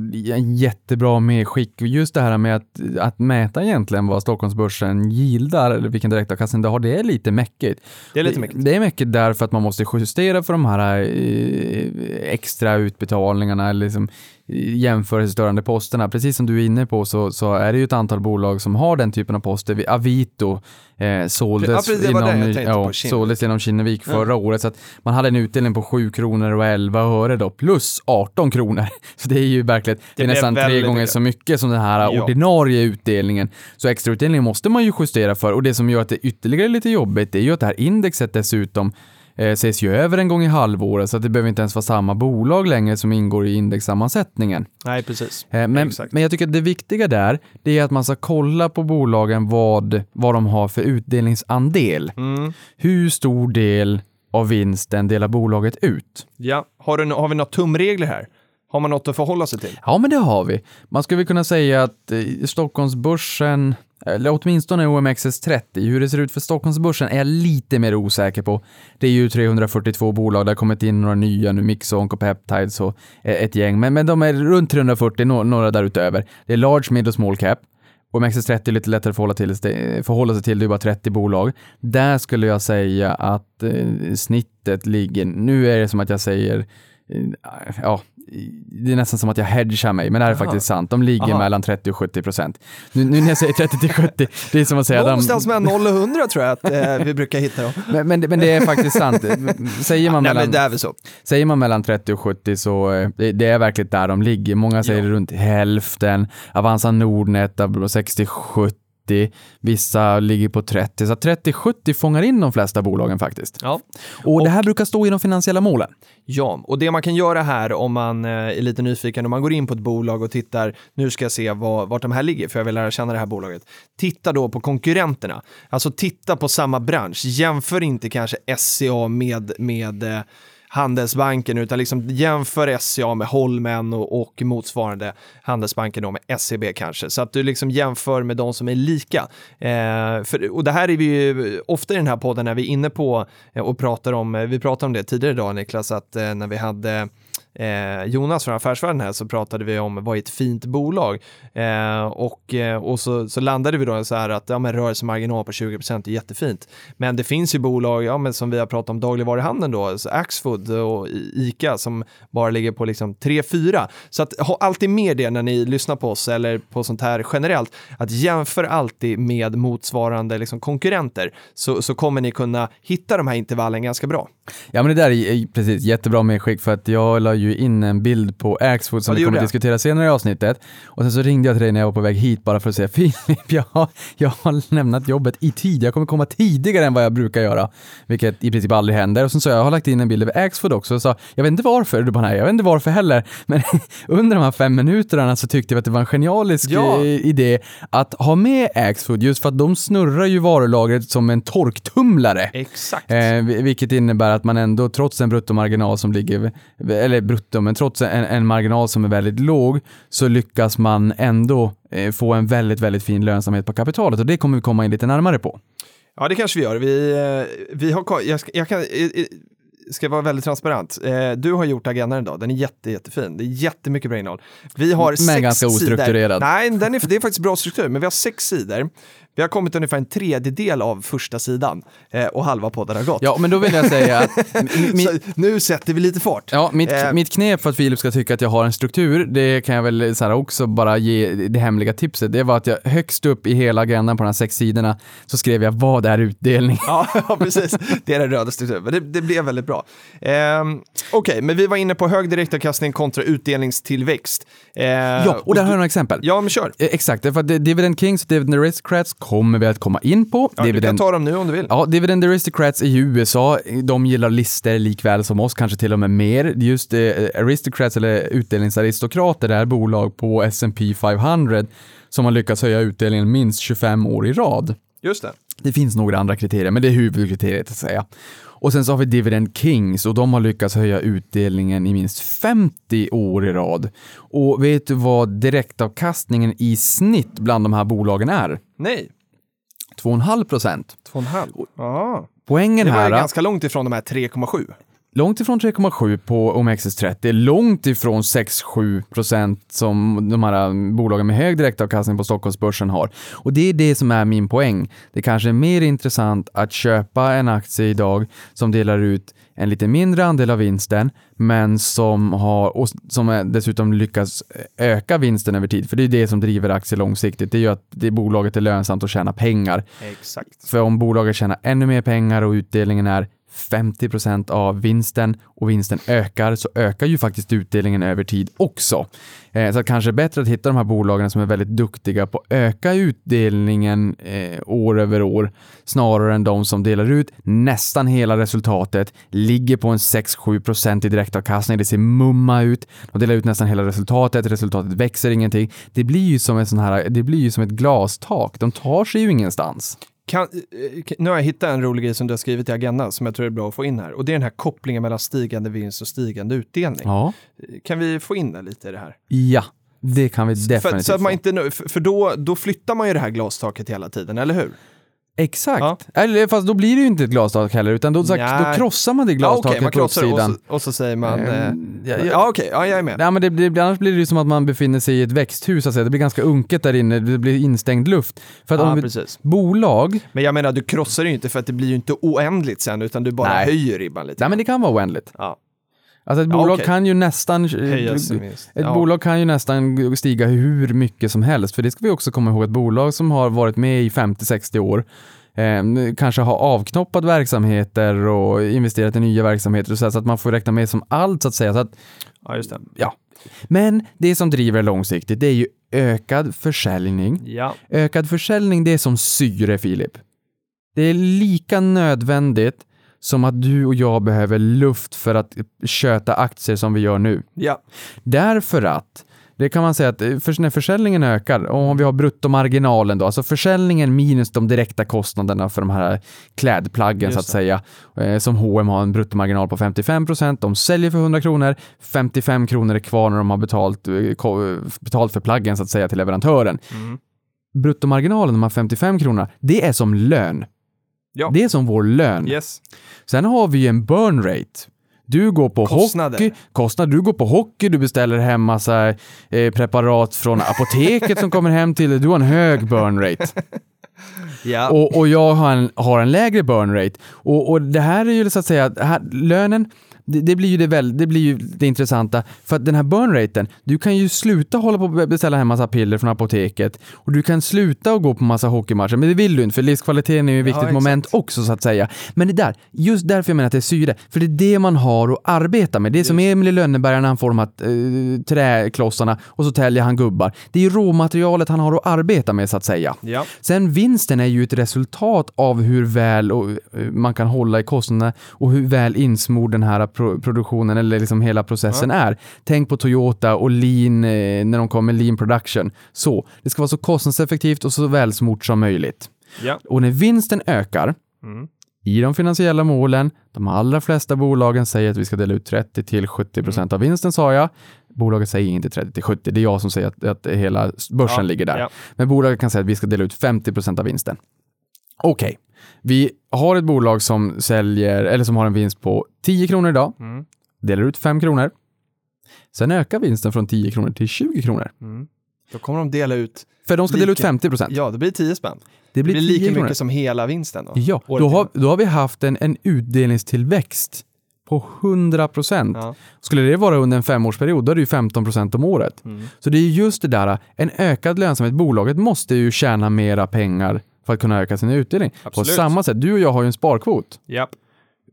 jättebra medskick. Just det här med att, att mäta egentligen vad Stockholmsbörsen gildar eller vilken direktavkastning det har, det är lite mäckigt. Det är lite mäckigt. Det är mäckigt därför att man måste justera för de här eh, extra utbetalningarna eller liksom jämförelsestörande posterna. Precis som du är inne på så, så är det ju ett antal bolag som har den typen av poster. Vi- Avito eh, såldes, Ja, inom, ja, såldes genom Kinnevik förra året. Så att man hade en utdelning på 7 kronor och 11 öre då, plus 18 kronor. <laughs> Så det är ju verkligen, det är nästan tre gånger mycket. så mycket som den här Ja. ordinarie utdelningen. Så extrautdelningen måste man ju justera för och det som gör att det ytterligare är lite jobbigt det är ju att det här indexet dessutom eh, ses ju över en gång i halvåret så att det behöver inte ens vara samma bolag längre som ingår i indexsammansättningen. Nej, precis. Eh, men, Exakt. men jag tycker att det viktiga där, det är att man ska kolla på bolagen vad, vad de har för utdelningsandel. Mm. Hur stor del av vinsten delar bolaget ut? Ja, har, du, har vi några tumregler här? Har man något att förhålla sig till? Ja, men det har vi. Man skulle kunna säga att eh, Stockholmsbörsen, eller åtminstone OMXS30, hur det ser ut för Stockholmsbörsen är jag lite mer osäker på. Det är ju 342 bolag, det har kommit in några nya nu, Mixo, Oncopeptides och eh, ett gäng, men, men de är runt 340, några därutöver. Det är large, mid och small cap. OMXS30 är lite lättare att förhålla, till, förhålla sig till, det är bara 30 bolag. Där skulle jag säga att eh, snittet ligger, nu är det som att jag säger, ja, det är nästan som att jag hedgar mig, men det här är Aha. faktiskt sant. De ligger Aha. mellan 30 och 70 procent. Nu, nu när jag säger 30 till 70, det är som att säga... Någonstans mellan 0 och 100 tror jag att eh, vi brukar hitta dem. men, men, det- men det är faktiskt sant. Säger man, Nej, mellan, så. säger man mellan 30 och 70 så eh, det, det är verkligen där de ligger. Många säger Ja. runt hälften. Avanza Nordnet 60-70. Vissa ligger på 30. Så 30-70 fångar in de flesta bolagen faktiskt. Ja. Och, det här brukar stå i de finansiella målen. Ja, och det man kan göra här om man eh, är lite nyfiken, om man går in på ett bolag och tittar, nu ska jag se var, vart de här ligger, för jag vill lära känna det här bolaget. Titta då på konkurrenterna, alltså titta på samma bransch, jämför inte kanske SCA med, med eh, Handelsbanken, utan liksom jämför SCA med Holmen och, och motsvarande Handelsbanken då med SEB kanske, så att du liksom jämför med de som är lika. Eh, för, och det här är vi ju ofta i den här podden när vi är inne på eh, och pratar om, eh, vi pratade om det tidigare idag Niklas, att eh, när vi hade eh, Jonas från Affärsvärlden här så pratade vi om vad är ett fint bolag eh, och, eh, och så, så landade vi då så här att ja, men rörelsemarginal på 20% är jättefint. Men det finns ju bolag, ja, men som vi har pratat om dagligvaruhandeln då, så Axfood och ICA som bara ligger på liksom 3-4. Så att ha alltid med det när ni lyssnar på oss eller på sånt här generellt, att jämför alltid med motsvarande liksom konkurrenter så, så kommer ni kunna hitta de här intervallen ganska bra. Ja men det där är precis jättebra medskick för att jag la ju in en bild på Axfood som Ja, vi kommer att diskutera senare i avsnittet. Och sen så ringde jag till dig när jag var på väg hit bara för att säga <laughs> Filip, jag, har- jag har lämnat jobbet i tid. Jag kommer komma tidigare än vad jag brukar göra, vilket i princip aldrig händer. Och sen så jag har lagt in en bild över Axfood också och sa, jag vet inte varför. Du bara, nej, jag vet inte varför heller. <laughs> Men <laughs> under de här fem minuterna så tyckte jag att det var en genialisk Ja. eh, idé att ha med Axfood just för att de snurrar ju varulagret som en torktumlare. Exakt. Eh, vil- vilket innebär att man ändå, trots en bruttomarginal som ligger, eller brutto, men trots en, en marginal som är väldigt låg, så lyckas man ändå eh, få en väldigt, väldigt fin lönsamhet på kapitalet och det kommer vi komma in lite närmare på. Ja, det kanske vi gör. Vi, eh, vi har, jag, ska, jag kan, eh, ska vara väldigt transparent. Du har gjort agendan idag, den är jätte, jättefin. Det är jättemycket bra innehåll. Vi har Men sex ganska ostrukturerad. Sidor. Nej, den är, det är faktiskt bra struktur, men vi har sex sidor. Vi har kommit ungefär en tredjedel av första sidan eh, och halva podden har gått. Ja, men då vill jag säga att <laughs> mi- mi- Så nu sätter vi lite fart. Ja, mitt, Eh. mitt knep för att Filip ska tycka att jag har en struktur, det kan jag väl så här också bara ge det hemliga tipset. Det var att jag högst upp i hela agendan på de här sex sidorna så skrev jag vad är utdelning? Ja, <laughs> precis. Det är den röda strukturen. Men det, det blev väldigt bra. Ehm, Okej, men vi var inne på hög direktavkastning kontra utdelningstillväxt. Eh, Ja, och där har jag några exempel. Ja, men kör. Eh, Exakt, för att Dividend Kings och Dividend Aristocrats kommer vi att komma in på. Ja, du kan Dividend, ta dem nu om du vill. ja, Dividend Aristocrats i USA, de gillar lister likväl som oss, kanske till och med mer. Just eh, Aristocrats, eller utdelningsaristokrater, är bolag på S&P 500 som har lyckats höja utdelningen minst 25 år i rad. Just det. Det finns några andra kriterier, men det är huvudkriteriet att säga. Och sen så har vi Dividend Kings och de har lyckats höja utdelningen i minst 50 år i rad. Och vet du vad direktavkastningen i snitt bland de här bolagen är? Nej, 2,5 procent. 2,5. Ja. Poängen Det var här, ganska långt ifrån de här 3,7. Långt ifrån 3,7 på OMXS30, långt ifrån 6-7 procent som de här bolagen med hög direktavkastning på Stockholmsbörsen har. Och det är det som är min poäng. Det kanske är mer intressant att köpa en aktie idag som delar ut en lite mindre andel av vinsten, men som har och som dessutom lyckas öka vinsten över tid. För det är det som driver aktier långsiktigt. Det är ju att det bolaget är lönsamt att tjäna pengar. Exakt. För om bolaget tjänar ännu mer pengar och utdelningen är 50 procent av vinsten och vinsten ökar så ökar ju faktiskt utdelningen över tid också. Eh, så att kanske är bättre att hitta de här bolagen som är väldigt duktiga på att öka utdelningen eh, år över år snarare än de som delar ut nästan hela resultatet, ligger på en 6-7 procent i direktavkastning, det ser mumma ut, de delar ut nästan hela resultatet, resultatet växer ingenting. Det blir ju som, en sån här, det blir ju som ett glastak, de tar sig ju ingenstans. Kan, eh, nu har jag hittat en rolig grej som du har skrivit i agendan som jag tror är bra att få in här. Och det är den här kopplingen mellan stigande vinst och stigande utdelning. Ja. Kan vi få in den lite i det här? Ja, det kan vi definitivt För, så att man inte, för då, då flyttar man ju det här glastaket hela tiden, eller hur? Exakt. Ja. Eller fast då blir det ju inte ett glastak heller, utan då, så, då krossar man det Ja, glastaket okej, man på det och uppsidan. så, och så säger man... Ehm, eh, ja, ja. ja, okej, ja, jag är med. Nej, men det, blir- annars blir det ju som att man befinner sig i ett växthus, så att säga. det blir ganska unket där inne, det blir instängd luft. För att Ja, om precis. bolag, Men jag menar, du krossar det ju inte för att det blir ju inte oändligt sen, utan du bara Nej. höjer ribban lite. nej men det kan vara oändligt. Ja, Alltså ett Ja, bolag okej. kan ju nästan sin Ett. Ja. bolag kan ju nästan stiga hur mycket som helst, för det ska vi också komma ihåg. Ett bolag som har varit med i 50-60 år, eh, kanske har avknoppat verksamheter och investerat i nya verksamheter, så så att man får räkna med som allt så att säga. Så att, Ja, just det. ja. Men det som driver långsiktigt, det är ju ökad försäljning. Ja, Ökad försäljning, det är som syre, Filip. Det är lika nödvändigt som att du och jag behöver luft för att köta aktier som vi gör nu. ja, Därför att det kan man säga att eh, för när försäljningen ökar, och om vi har bruttomarginalen då, alltså försäljningen minus de direkta kostnaderna för de här klädplaggen så att säga, eh, som H&M har en bruttomarginal på 55% de säljer för 100 kronor, 55 kronor är kvar när de har betalt, eh, betalt för plaggen så att säga till leverantören. Mm. Bruttomarginalen, de här 55 kronorna, det är som lön. Ja. Det är som vår lön. yes. Sen har vi ju en burn rate. Du går på Kostnader. hockey, kostnad, du går på hockey, du beställer hem massa eh, preparat från apoteket som kommer hem till dig. Du har en hög burn rate. <laughs> Ja. Och, och jag har en, har en lägre burn rate. Och, och det här är ju så att säga, här, lönen, det, det blir ju det, väl, det blir ju det intressanta. För att den här burn raten, du kan ju sluta hålla på och beställa hem massa piller från apoteket och du kan sluta och gå på massa hockeymatcher, men det vill du inte för livskvaliteten är ju ett viktigt exakt. moment också så att säga. Men det där, just därför jag menar att det är syre, för det är det man har att arbeta med. Det är som Emil i Lönneberga när han får de här eh, träklossarna och så täljer han gubbar. Det är ju råmaterialet han har att arbeta med så att säga. ja. Sen vinsten är ju ett resultat av hur väl och, eh, man kan hålla i kostnaderna och hur väl insmord den här pro produktionen eller liksom hela processen är. Tänk på Toyota och lean eh, när de kommer med lean production. Så, det ska vara så kostnadseffektivt och så välsmort som möjligt. ja. Och när vinsten ökar Mm. i de finansiella målen, de allra flesta bolagen säger att vi ska dela ut 30 till 70 procent av vinsten sa jag. Bolaget säger inte 30 till 70, det är jag som säger att, att hela börsen Ja, ligger där. ja. Men bolaget kan säga att vi ska dela ut 50 procent av vinsten. Okej, vi har ett bolag som säljer, eller som har en vinst på 10 kronor idag, Mm. delar ut 5 kronor. Sen ökar vinsten från 10 kronor till 20 kronor. Mm. Då kommer de dela ut, För de ska dela ut Lika- 50 procent. ja det blir 10 spänn. det Det blir blir 10 lika kronor. mycket som hela vinsten då. Ja, då har, då har vi haft en, en utdelningstillväxt på 100 procent. Ja. Skulle det vara under en femårsperiod, då är det ju 15 procent om året. Mm. Så det är just det där, en ökad lönsamhet. Bolaget måste ju tjäna mera pengar för att kunna öka sin utdelning. På Absolut. samma sätt, du och jag har ju en sparkvot. Japp.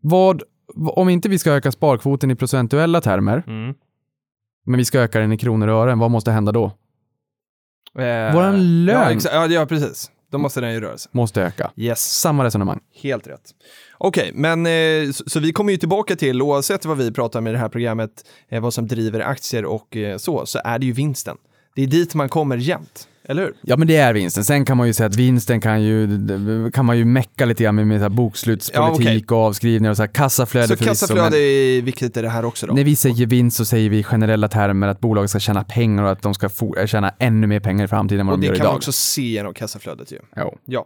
Vad, om inte vi ska öka sparkvoten i procentuella termer, Mm. men vi ska öka den i kronor och ören, vad måste hända då? Eh, Våran lön. Ja, ja, ja, precis. Då måste den ju röra sig. Måste öka. Yes. Samma resonemang. Helt rätt. Okej, men eh, så, så vi kommer ju tillbaka till, oavsett vad vi pratar om i det här programmet, eh, vad som driver aktier och eh, så, så är det ju vinsten. Det är dit man kommer jämt, eller hur? Ja, men det är vinsten. Sen kan man ju säga att vinsten kan ju, kan man ju mecka lite grann med, med så här bokslutspolitik Ja, okej. och avskrivningar och så här kassaflöde Så kassaflöde men- är viktigt i det här också då? När vi säger vinst så säger vi i generella termer att bolaget ska tjäna pengar och att de ska få, äh, tjäna ännu mer pengar i framtiden än vad och de det gör kan idag. man också se genom kassaflödet ju. Jo. Ja.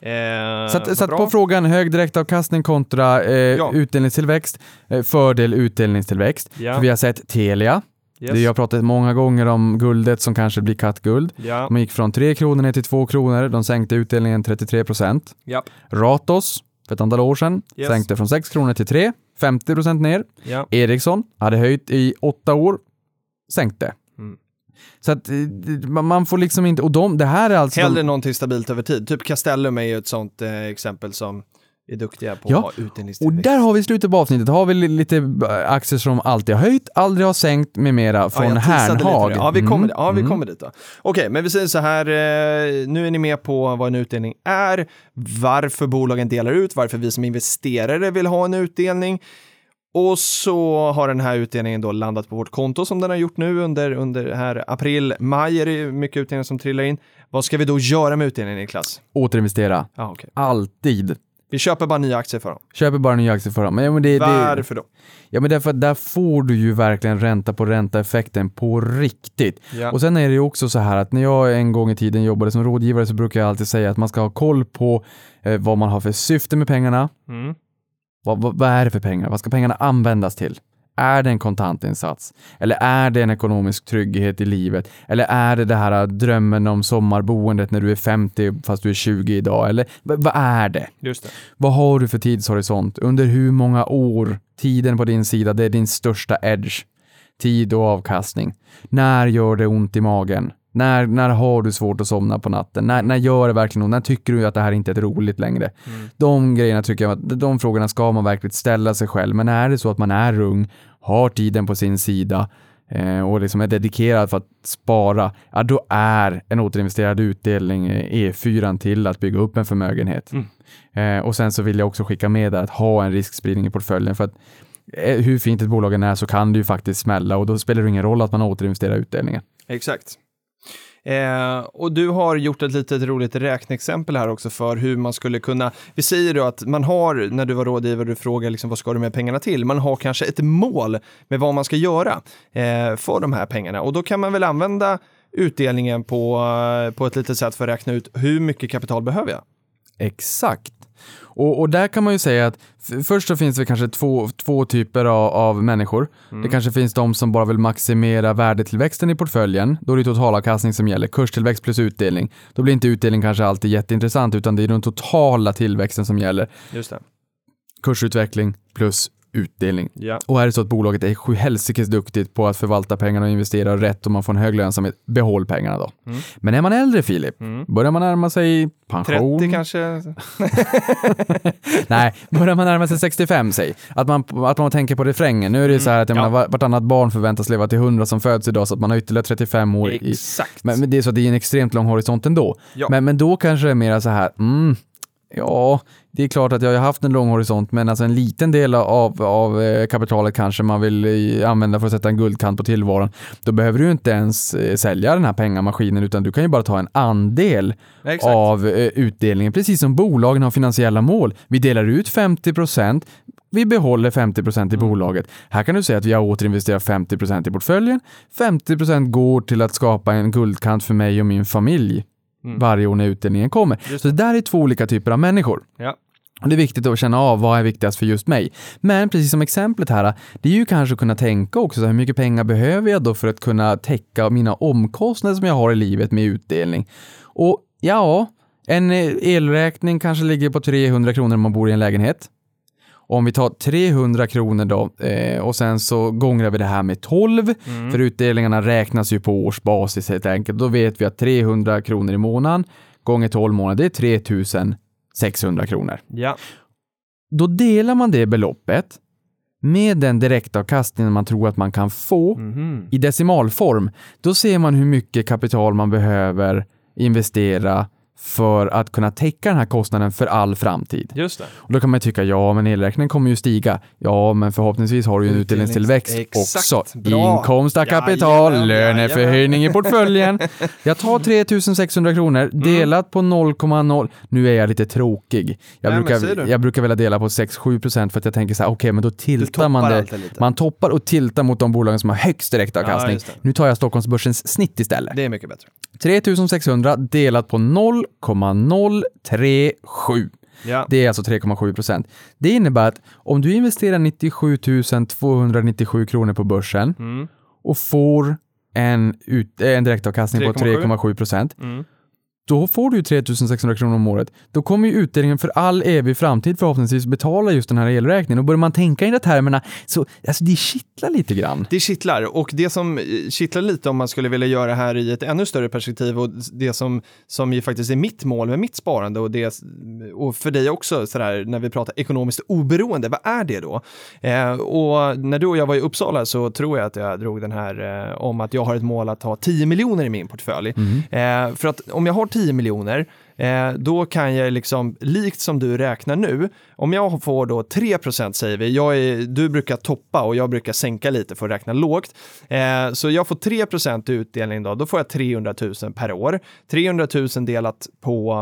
Eh, Så, att, så att på frågan hög direktavkastning kontra eh, Ja. utdelningstillväxt, eh, fördel utdelningstillväxt. Ja. För vi har sett Telia, Yes. det jag har pratat många gånger om guldet som kanske blir kattguld. Ja. De gick från 3 kronor ner till 2 kronor, de sänkte utdelningen 33 procent. Ja. Ratos, för ett antal år sedan, Yes. sänkte från 6 kronor till 3, 50 procent ner. Ja. Ericsson hade höjt i åtta år, sänkte. Mm. Så att eh, man får liksom inte, och de, det här är alltså... Hellre de, någonting stabilt över tid. Typ Castellum är ju ett sånt eh, exempel som är duktiga på Ja, att ha Och utdelningstillväxt. där har vi slutet på avsnittet. Har vi li- lite eh, aktier som alltid har höjt, aldrig har sänkt med mera från Hernhag. det. Ja, vi kommer, Mm, ja, vi mm. kommer dit då. Okej, men vi säger så här, eh, nu är ni med på vad en utdelning är, varför bolagen delar ut, varför vi som investerare vill ha en utdelning. Och så har den här utdelningen då landat på vårt konto som den har gjort nu under, under här april, maj är det mycket utdelningar som trillar in. Vad ska vi då göra med utdelningen Niklas? Återinvestera. Ja, okej. Alltid. Vi köper bara nya aktier för dem. Köper bara nya aktier för dem. Men, ja, men det, det, Varför då? ja, men därför att där får du ju verkligen ränta på ränta-effekten på riktigt. Ja. Och sen är det ju också så här att när jag en gång i tiden jobbade som rådgivare så brukar jag alltid säga att man ska ha koll på eh, vad man har för syfte med pengarna. Mm. Vad, vad, vad är det för pengar? Vad ska pengarna användas till? Är det en kontantinsats? Eller är det en ekonomisk trygghet i livet? Eller är det det här drömmen om sommarboendet när du är 50 fast du är 20 idag? Eller vad är det? Just det. Vad har du för tidshorisont? Under hur många år? Tiden på din sida, det är din största edge. Tid och avkastning. När gör det ont i magen? När, när har du svårt att somna på natten? När, när gör det verkligen ont? När tycker du att det här inte är roligt längre? De grejerna tycker jag att de frågorna ska man verkligen ställa sig själv. Men är det så att man är ung, har tiden på sin sida eh, och liksom är dedikerad för att spara, ja då är en återinvesterad utdelning eh, E4 till att bygga upp en förmögenhet. Eh, och sen så vill jag också skicka med där att ha en riskspridning i portföljen för att eh, hur fint ett bolag än är så kan det ju faktiskt smälla och då spelar det ingen roll att man återinvesterar utdelningen. Exakt. Eh, och du har gjort ett litet roligt räkneexempel här också för hur man skulle kunna, vi säger då att man har, när du var rådgivare, du frågar liksom vad ska du med pengarna till, man har kanske ett mål med vad man ska göra eh, för de här pengarna och då kan man väl använda utdelningen på, eh, på ett litet sätt för att räkna ut hur mycket kapital behöver jag? Exakt. Och, och där kan man ju säga att först så finns det kanske två, två typer av, av människor. Det kanske finns de som bara vill maximera värdetillväxten i portföljen. Då är det totalavkastning som gäller, kurstillväxt plus utdelning. Då blir inte utdelning kanske alltid jätteintressant utan det är den totala tillväxten som gäller. Just det. Kursutveckling plus utdelning. Ja. Och är det så att bolaget är sjuhelsikes duktigt på att förvalta pengarna och investera rätt och man får en hög lönsamhet, behåll pengarna då. Mm. Men är man äldre Filip, börjar man närma sig pension? 30 kanske? <laughs> Nej, börjar man närma sig 65 säg. Att man, att man tänker på refrängen. Nu är det ju så här att jag Mm. Ja. menar, vartannat barn förväntas leva till 100 som föds idag så att man har ytterligare 35 år i, Exakt. men, men det är så att det är en extremt lång horisont ändå. Ja. Men, men då kanske det är mer så här, mm, ja, det är klart att jag har haft en lång horisont, men alltså en liten del av, av eh, kapitalet kanske man vill eh, använda för att sätta en guldkant på tillvaron. Då behöver du inte ens eh, sälja den här pengamaskinen, utan du kan ju bara ta en andel Exakt. av utdelningen, precis som bolagen har finansiella mål. Vi delar ut 50% vi behåller 50% i bolaget. Här kan du säga att vi har återinvesterat 50% i portföljen. 50% går till att skapa en guldkant för mig och min familj varje år när utdelningen kommer. Så det där är två olika typer av människor. Ja. Och det är viktigt att känna av vad är viktigast för just mig. Men precis som exemplet här, det är ju kanske att kunna tänka också så hur mycket pengar behöver jag då för att kunna täcka mina omkostnader som jag har i livet med utdelning. Och ja, en elräkning kanske ligger på 300 kronor om man bor i en lägenhet. Om vi tar 300 kronor då eh, och sen så gångrar vi det här med 12, för utdelningarna räknas ju på årsbasis helt enkelt. Då vet vi att 300 kronor i månaden gånger 12 månader, det är 3600 kronor. Ja. Då delar man det beloppet med den direktavkastningen man tror att man kan få Mhm. i decimalform. Då ser man hur mycket kapital man behöver investera för att kunna täcka den här kostnaden för all framtid. Just det. Och då kan man ju tycka, ja men elräkningen kommer ju stiga. Ja, men förhoppningsvis har du ju en Utdelnings- utdelningstillväxt Exakt. också. Bra. Inkomst av kapital, Jajamän, löneförhöjning i portföljen. <laughs> Jag tar 3600 kronor delat på 0,0. Nu är jag lite tråkig. Jag, Nej, brukar, jag brukar vilja dela på 6-7 procent för att jag tänker så här, okej, men då tiltar man det. Man toppar och tiltar mot de bolagen som har högst Ja, direktavkastning. det. nu tar jag Stockholmsbörsens snitt istället. Det är mycket bättre. 3600 delat på 0,037. Ja. Det är alltså 3,7 procent. Det innebär att om du investerar 97 297 kronor på börsen Mm. och får en, ut, en direktavkastning på 3,7. 3,7 procent, Mm. Då får du ju 3600 kronor om året. Då kommer ju utdelningen för all evig framtid förhoppningsvis betala just den här elräkningen. Och börjar man tänka i de termerna så alltså det kittlar lite grann. Det kittlar och det som eh, kittlar lite om man skulle vilja göra här i ett ännu större perspektiv och det som, som ju faktiskt är mitt mål med mitt sparande och, det, och för dig också sådär när vi pratar ekonomiskt oberoende, vad är det då? Eh, och när du och jag var i Uppsala så tror jag att jag drog den här eh, om att jag har ett mål att ha 10 miljoner i min portfölj. Eh, för att om jag har 10 miljoner. Eh, då kan jag liksom, likt som du räknar nu, om jag får då 3 säger vi, jag är, du brukar toppa och jag brukar sänka lite för att räkna lågt, eh, så jag får 3 i utdelning då, då får jag 300 000 per år. 300 000 delat på,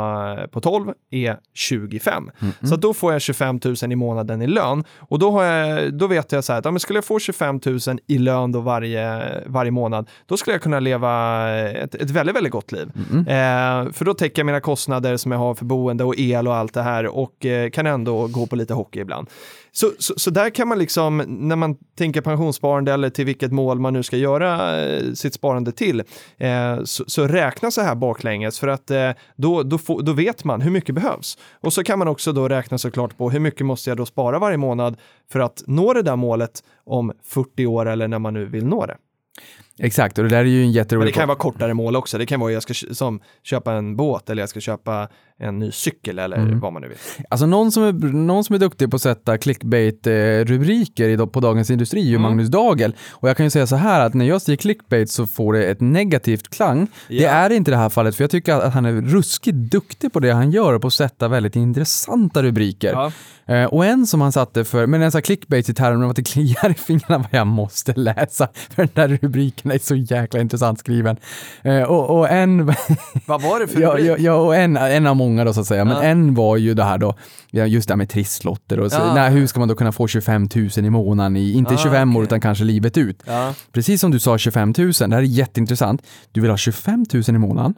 på 12 är 25. Mm Så då får jag 25 000 i månaden i lön och då, har jag, då vet jag så här att ja, men skulle jag få 25 000 i lön då varje, varje månad, då skulle jag kunna leva ett, ett väldigt, väldigt gott liv. Mm eh, för då täcker jag mina kostnader kostnader som jag har för boende och el och allt det här och eh, kan ändå gå på lite hockey ibland. Så, så, så, där kan man liksom, när man tänker pensionssparande eller till vilket mål man nu ska göra eh, sitt sparande till, eh, så, så, räkna så här baklänges för att eh, då, då, få, då vet man hur mycket behövs. Och så kan man också då räkna såklart på hur mycket måste jag då spara varje månad för att nå det där målet om 40 år eller när man nu vill nå det. Exakt, och det där är ju en jätterolig... Men det kan vara kortare mål också. Det kan vara jag ska som, köpa en båt eller jag ska köpa en ny cykel eller mm. vad man nu vill. Alltså någon som är, någon som är duktig på att sätta clickbait-rubriker på Dagens Industri är ju mm. Magnus Dagel. Och jag kan ju säga så här att när jag säger clickbait så får det ett negativt klang. Ja. Det är inte det här fallet, för jag tycker att han är ruskigt duktig på det han gör, på att sätta väldigt intressanta rubriker. Ja. Eh, och en som han satte för, men en sån här clickbait i termer av att det kliar i fingrarna vad jag måste läsa, för den där rubriken är så jäkla intressant skriven. Eh, och, och en... vad var det för rubrik? Ja, ja, och en, en av många då så att säga, men en var ju det här då, just det här med trisslotter och så, ja. nej, hur ska man då kunna få 25 000 i månaden i, inte 25 okay. år utan kanske livet ut. Precis som du sa 25 000, det här är jätteintressant. Du vill ha 25 000 i månaden,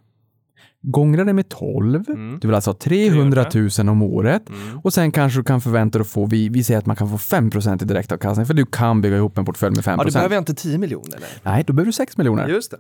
gångra det med 12, mm. du vill alltså ha 300 000 om året mm. och sen kanske du kan förvänta dig att få, vi, vi säger att man kan få 5% i direktavkastning för du kan bygga ihop en portfölj med 5 Ja, du behöver inte 10 miljoner. Nej, då behöver du 6 miljoner. Just det.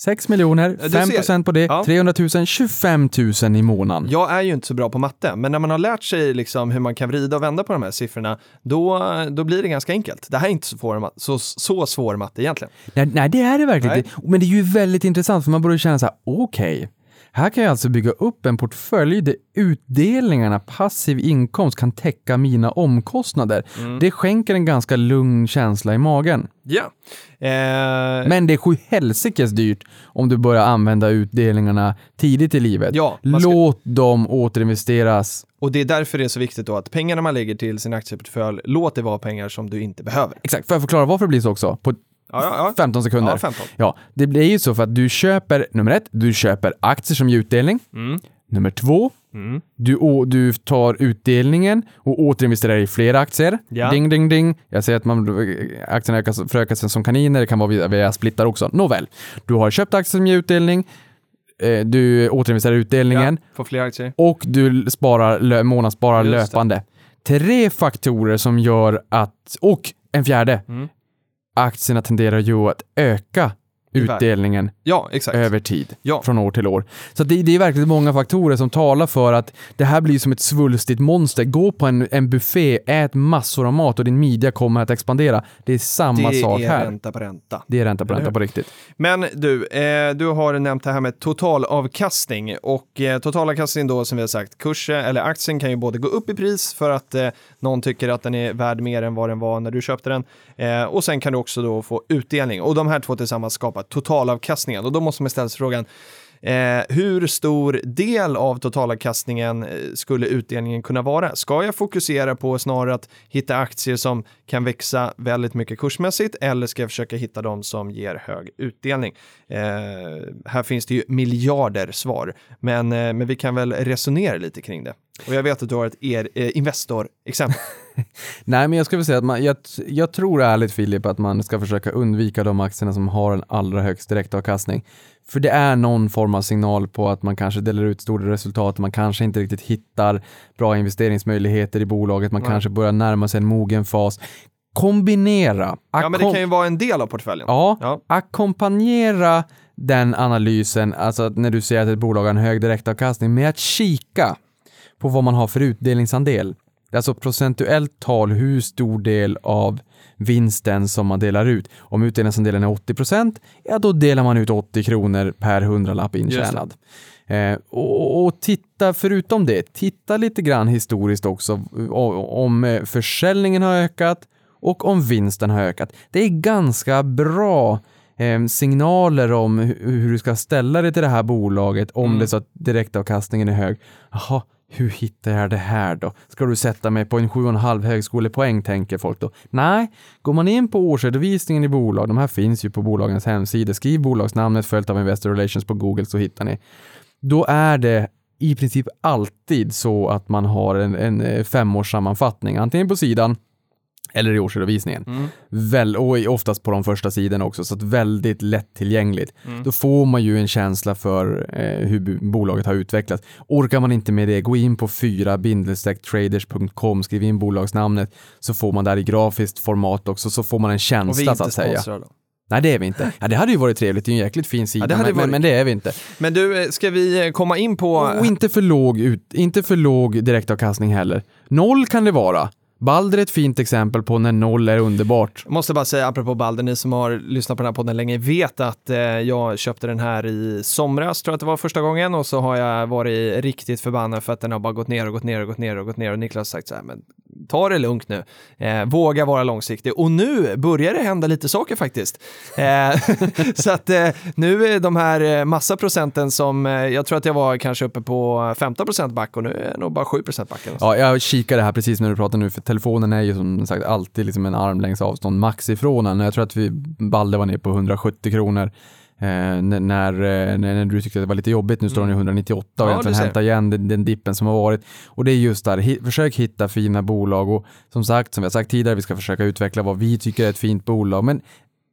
6 miljoner, 5 procent på det, ja. 300 000, 25 000 i månaden. Jag är ju inte så bra på matte, men när man har lärt sig liksom hur man kan vrida och vända på de här siffrorna, då, då blir det ganska enkelt. Det här är inte så, svår, så, så svår matte egentligen. Nej, nej, det är det verkligen inte. Men det är ju väldigt intressant, för man börjar känna så här, okej, okay, här kan jag alltså bygga upp en portfölj där utdelningarna, passiv inkomst, kan täcka mina omkostnader. Mm. Det skänker en ganska lugn känsla i magen. Ja. Eh... Men det är sjuhelsikes dyrt om du börjar använda utdelningarna tidigt i livet. Ja, ska... Låt dem återinvesteras. Och det är därför det är så viktigt då att pengarna man lägger till sin aktieportfölj, låt det vara pengar som du inte behöver. Exakt, får jag förklara varför det blir så också? På Ja, ja, ja. 15 sekunder. Ja, 15. Ja, det blir ju så för att du köper, nummer ett, du köper aktier som ger utdelning. Mm. Nummer två, mm. du, du tar utdelningen och återinvesterar i fler aktier. Ja. Ding, ding, ding. Jag säger att man, aktierna ökas, förökas som kaniner, det kan vara via, via splittar också. Nåväl, du har köpt aktier som ger utdelning, eh, du återinvesterar utdelningen. Ja. Och du sparar, månadssparar löpande. Tre faktorer som gör att, och en fjärde, mm aktierna tenderar ju att öka utdelningen ja, över tid, ja. från år till år. Så det, det, är verkligen många faktorer som talar för att det här blir som ett svulstigt monster. Gå på en, en buffé, ät massor av mat och din midja kommer att expandera. Det är samma det sak här. Det är ränta på ränta. Det är ränta på ränta på riktigt. Men du, eh, du har nämnt det här med totalavkastning och eh, totalavkastning då som vi har sagt, kursen eller aktien kan ju både gå upp i pris för att eh, någon tycker att den är värd mer än vad den var när du köpte den eh, och sen kan du också då få utdelning och de här två tillsammans skapar totalavkastningen. Och då måste man ställa sig frågan, Eh, hur stor del av totalavkastningen eh, skulle utdelningen kunna vara? Ska jag fokusera på snarare att hitta aktier som kan växa väldigt mycket kursmässigt eller ska jag försöka hitta de som ger hög utdelning? Eh, här finns det ju miljarder svar, men, eh, men vi kan väl resonera lite kring det. Och jag vet att du har ett er, eh, Investor-exempel. <laughs> Nej, men jag skulle säga att man, jag, jag tror ärligt Filip att man ska försöka undvika de aktierna som har en allra högst direktavkastning. För det är någon form av signal på att man kanske delar ut stora resultat, man kanske inte riktigt hittar bra investeringsmöjligheter i bolaget, man Nej. kanske börjar närma sig en mogen fas. Kombinera. Ja, men det kan ju vara en del av portföljen. Ja, ja. ackompanjera den analysen, alltså när du säger att ett bolag har en hög direktavkastning, med att kika på vad man har för utdelningsandel. Alltså procentuellt tal hur stor del av vinsten som man delar ut. Om utdelningsandelen är 80 ja då delar man ut 80 kronor per hundralapp intjänad. Eh, och, och titta, förutom det, titta lite grann historiskt också om eh, försäljningen har ökat och om vinsten har ökat. Det är ganska bra eh, signaler om hu- hur du ska ställa dig till det här bolaget om Mm. det är så att direktavkastningen är hög. Jaha, hur hittar jag det här då? Ska du sätta mig på en 7,5 högskolepoäng, tänker folk då. Nej, går man in på årsredovisningen i bolag, de här finns ju på bolagens hemsida, skriv bolagsnamnet följt av Investor Relations på Google så hittar ni. Då är det i princip alltid så att man har en, en eh, femårssammanfattning, antingen på sidan eller i årsredovisningen. Mm. Väl, och oftast på de första sidorna också, så att väldigt lättillgängligt. Mm. Då får man ju en känsla för eh, hur bolaget har utvecklats. Orkar man inte med det, gå in på 4 traders.com, skriv in bolagsnamnet, så får man där i grafiskt format också, så får man en känsla så att säga. då. Nej, det är vi inte. <laughs> Ja, det hade ju varit trevligt, det är en jäkligt fin sida, det hade men, men, varit. men det är vi inte. Men du, eh, ska vi eh, komma in på... Och inte för låg, ut, inte för låg direktavkastning heller. Noll kan det vara. Balder är ett fint exempel på när noll är underbart. Jag måste bara säga, apropå Balder, ni som har lyssnat på den här podden länge vet att eh, jag köpte den här i somras, tror jag att det var första gången, och så har jag varit riktigt förbannad för att den har bara gått ner och gått ner och gått ner och gått ner och Niklas har sagt så här, men ta det lugnt nu, eh, våga vara långsiktig. Och nu börjar det hända lite saker faktiskt. Eh, <laughs> så att eh, nu är de här eh, massa procenten som, eh, jag tror att jag var kanske uppe på 15 procent back och nu är jag nog bara 7 procent back. Ja, jag kikade här precis när du pratar nu, för telefonen är ju som sagt alltid liksom en armlängds avstånd max ifrån en. Jag tror att vi, Balde var ner på 170 kronor. Eh, när, när, eh, när du tyckte att det var lite jobbigt, nu står den i 198 och Ja, egentligen ser. hämta igen den, den dippen som har varit. Och det är just där, hi, försök hitta fina bolag och som sagt, som vi har sagt tidigare, vi ska försöka utveckla vad vi tycker är ett fint bolag, men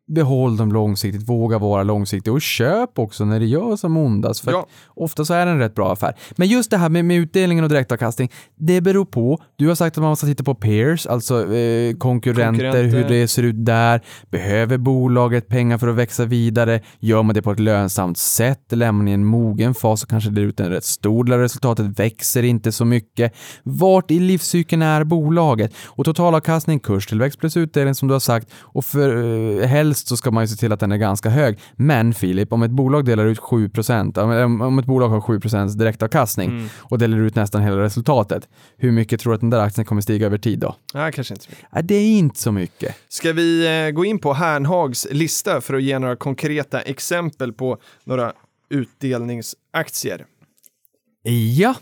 behåll dem långsiktigt, våga vara långsiktig och köp också när det gör som ondast. För Ja. ofta så är det en rätt bra affär. Men just det här med, med utdelningen och direktavkastning, det beror på. Du har sagt att man måste titta på peers, alltså eh, konkurrenter, Konkurrenter. hur det ser ut där. Behöver bolaget pengar för att växa vidare? Gör man det på ett lönsamt sätt? Lämnar man i en mogen fas så kanske det är ut en rätt stor del resultatet, växer inte så mycket. Vart i livscykeln är bolaget? Och totalavkastning, kurstillväxt plus utdelning som du har sagt och för eh, helst så ska man ju se till att den är ganska hög. Men Filip, om ett bolag delar ut 7 om, om ett bolag har 7 direktavkastning Mm. och delar ut nästan hela resultatet, hur mycket tror du att den där aktien kommer stiga över tid då? Nej, kanske inte så mycket. Ja, det är inte så mycket. Ska vi eh, gå in på Hernhags lista för att ge några konkreta exempel på några utdelningsaktier? Ja,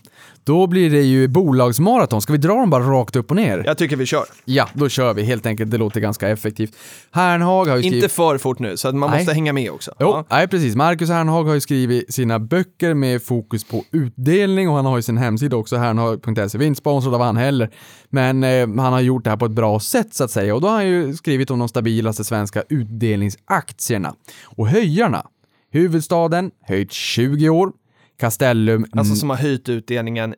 då blir det ju bolagsmaraton. Ska vi dra dem bara rakt upp och ner? Jag tycker vi kör. Ja, då kör vi helt enkelt. Det låter ganska effektivt. Hernhag har ju skrivit... Inte för fort nu, så att man Nej. måste hänga med också. Jo, Ja. nej precis. Marcus Hernhag har ju skrivit sina böcker med fokus på utdelning och han har ju sin hemsida också, hernhag.se. Vi är inte sponsrade av han heller, men eh, han har gjort det här på ett bra sätt så att säga och då har han ju skrivit om de stabilaste svenska utdelningsaktierna. Och höjarna, huvudstaden, höjt 20 år, Castellum, Alltså mm, som har höjt utdelningen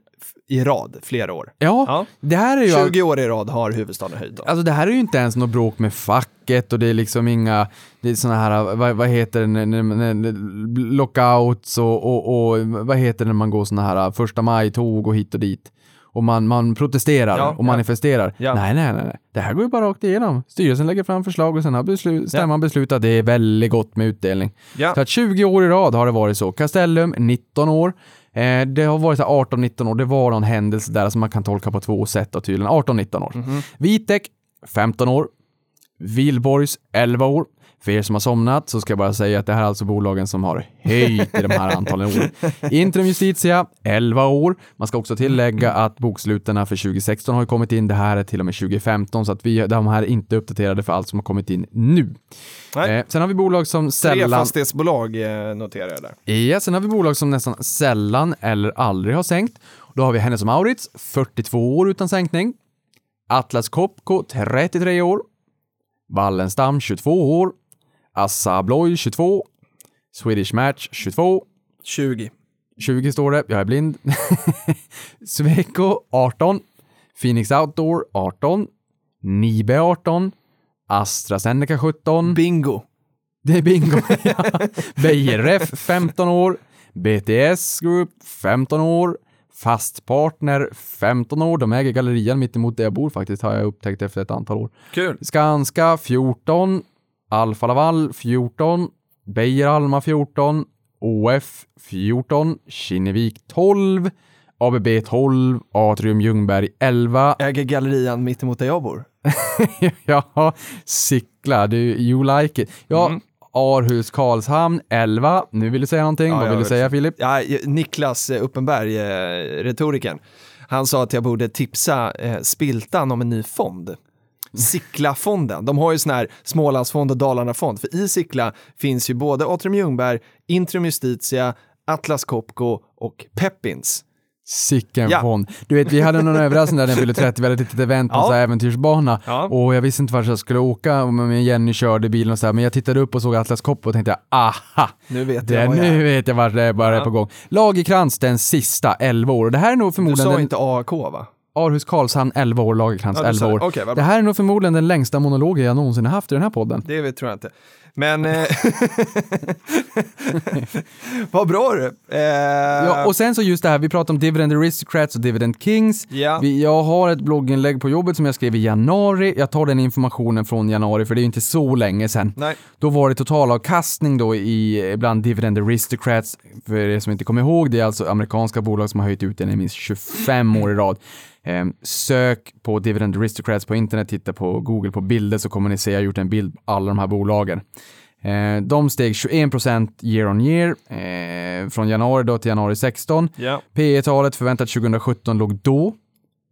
i rad flera år. ja, Ja. det här är ju... 20 år i rad har huvudstaden höjt. Då. Alltså det här är ju inte ens något bråk med facket och det är liksom inga, det är såna här, vad, vad heter det, när- när- när- lockouts och, och, och vad heter det när man går såna här första maj-tåg och hit och dit. Och man, man protesterar Ja, och manifesterar. Ja. Nej, nej, nej. Det här går ju bara rakt igenom. Styrelsen lägger fram förslag och sen har beslut, stämman beslutat. Det är väldigt gott med utdelning. Så att 20 år i rad har det varit så. Castellum, 19 år. Eh, det har varit så här 18-19 år. Det var någon händelse där som man kan tolka på två sätt då, tydligen. 18-19 år. Vitek, 15 år. Vilborgs, 11 år. För er som har somnat så ska jag bara säga att det här är alltså bolagen som har höjt i de här antalen år. <laughs> Intrum Justitia, 11 år. Man ska också tillägga att boksluten för 2016 har kommit in. Det här är till och med 2015 så att vi, de här är inte uppdaterade för allt som har kommit in nu. Eh, sen har vi bolag som Tre sällan... fastighetsbolag eh, noterar jag där. Ja, sen har vi bolag som nästan sällan eller aldrig har sänkt. Då har vi Hennes och Mauritz, 42 år utan sänkning. Atlas Copco, 33 år. Wallenstam, 22 år. Assa Abloy, 22. Swedish Match, 22. 20. 20 står det, jag är blind. <laughs> Sweco, 18. Phoenix Outdoor, 18. Nibe, 18. AstraZeneca, 17. Bingo. Det är bingo. <laughs> ja. Beijer Ref 15 år. BTS Group 15 år. Fast Partner 15 år. De äger gallerian mitt emot där jag bor faktiskt har jag upptäckt efter ett antal år. Kul. Skanska 14. Alfa Laval 14. Beijer Alma 14. OF 14. Kinnevik 12. ABB 12. Atrium Ljungberg 11. Äger gallerian mitt emot där jag bor. <laughs> ja, Sickla, du, you like it. Ja, Mm. Arhus Karlshamn 11. Nu vill du säga någonting. Ja, Vad vill du säga Filip? Ja, Niklas eh, Uppenberg, eh, retorikern, han sa att jag borde tipsa eh, Spiltan om en ny fond. Sickla-fonden. De har ju sån här Smålandsfond och Dalarna-fond. För i Sickla finns ju både Atrium Ljungberg, Intrum Justitia, Atlas Copco och Peppins. Sicken Ja. fond. Du vet, vi hade någon överraskning där när jag fyllde 30, vi hade ett litet event på en Ja. här äventyrsbana Ja. och jag visste inte vart jag skulle åka, men Jenny körde bilen och så här, men jag tittade upp och såg Atlas Copco och tänkte aha, Nu vet det, jag jag nu är. vet jag vart det bara är på gång. Lagerkrans den sista, 11 år. Och det här är nog Du förmodligen sa den, inte AAK va? Arhus Karlshamn 11 år, Lagerkrans Ja, du 11 sa det. år. Vad det här är nog förmodligen den längsta monologen jag någonsin har haft i den här podden. Det vet- tror jag inte. Men... Eh, <laughs> vad bra du! Eh, Ja, och sen så just det här, vi pratar om Dividend Aristocrats och Dividend Kings. Ja. Vi, jag har ett blogginlägg på jobbet som jag skrev i januari. Jag tar den informationen från januari för det är ju inte så länge sedan. Nej. Då var det totalavkastning då i bland Dividend Aristocrats. För er som inte kommer ihåg, det är alltså amerikanska bolag som har höjt ut den i minst 25 år i rad. Eh, sök på Dividend Aristocrats på internet, titta på Google på bilder så kommer ni se, jag har gjort en bild på alla de här bolagen. Eh, de steg 21% year on year eh, från januari då till januari 16. Ja. P talet förväntat 2017 låg då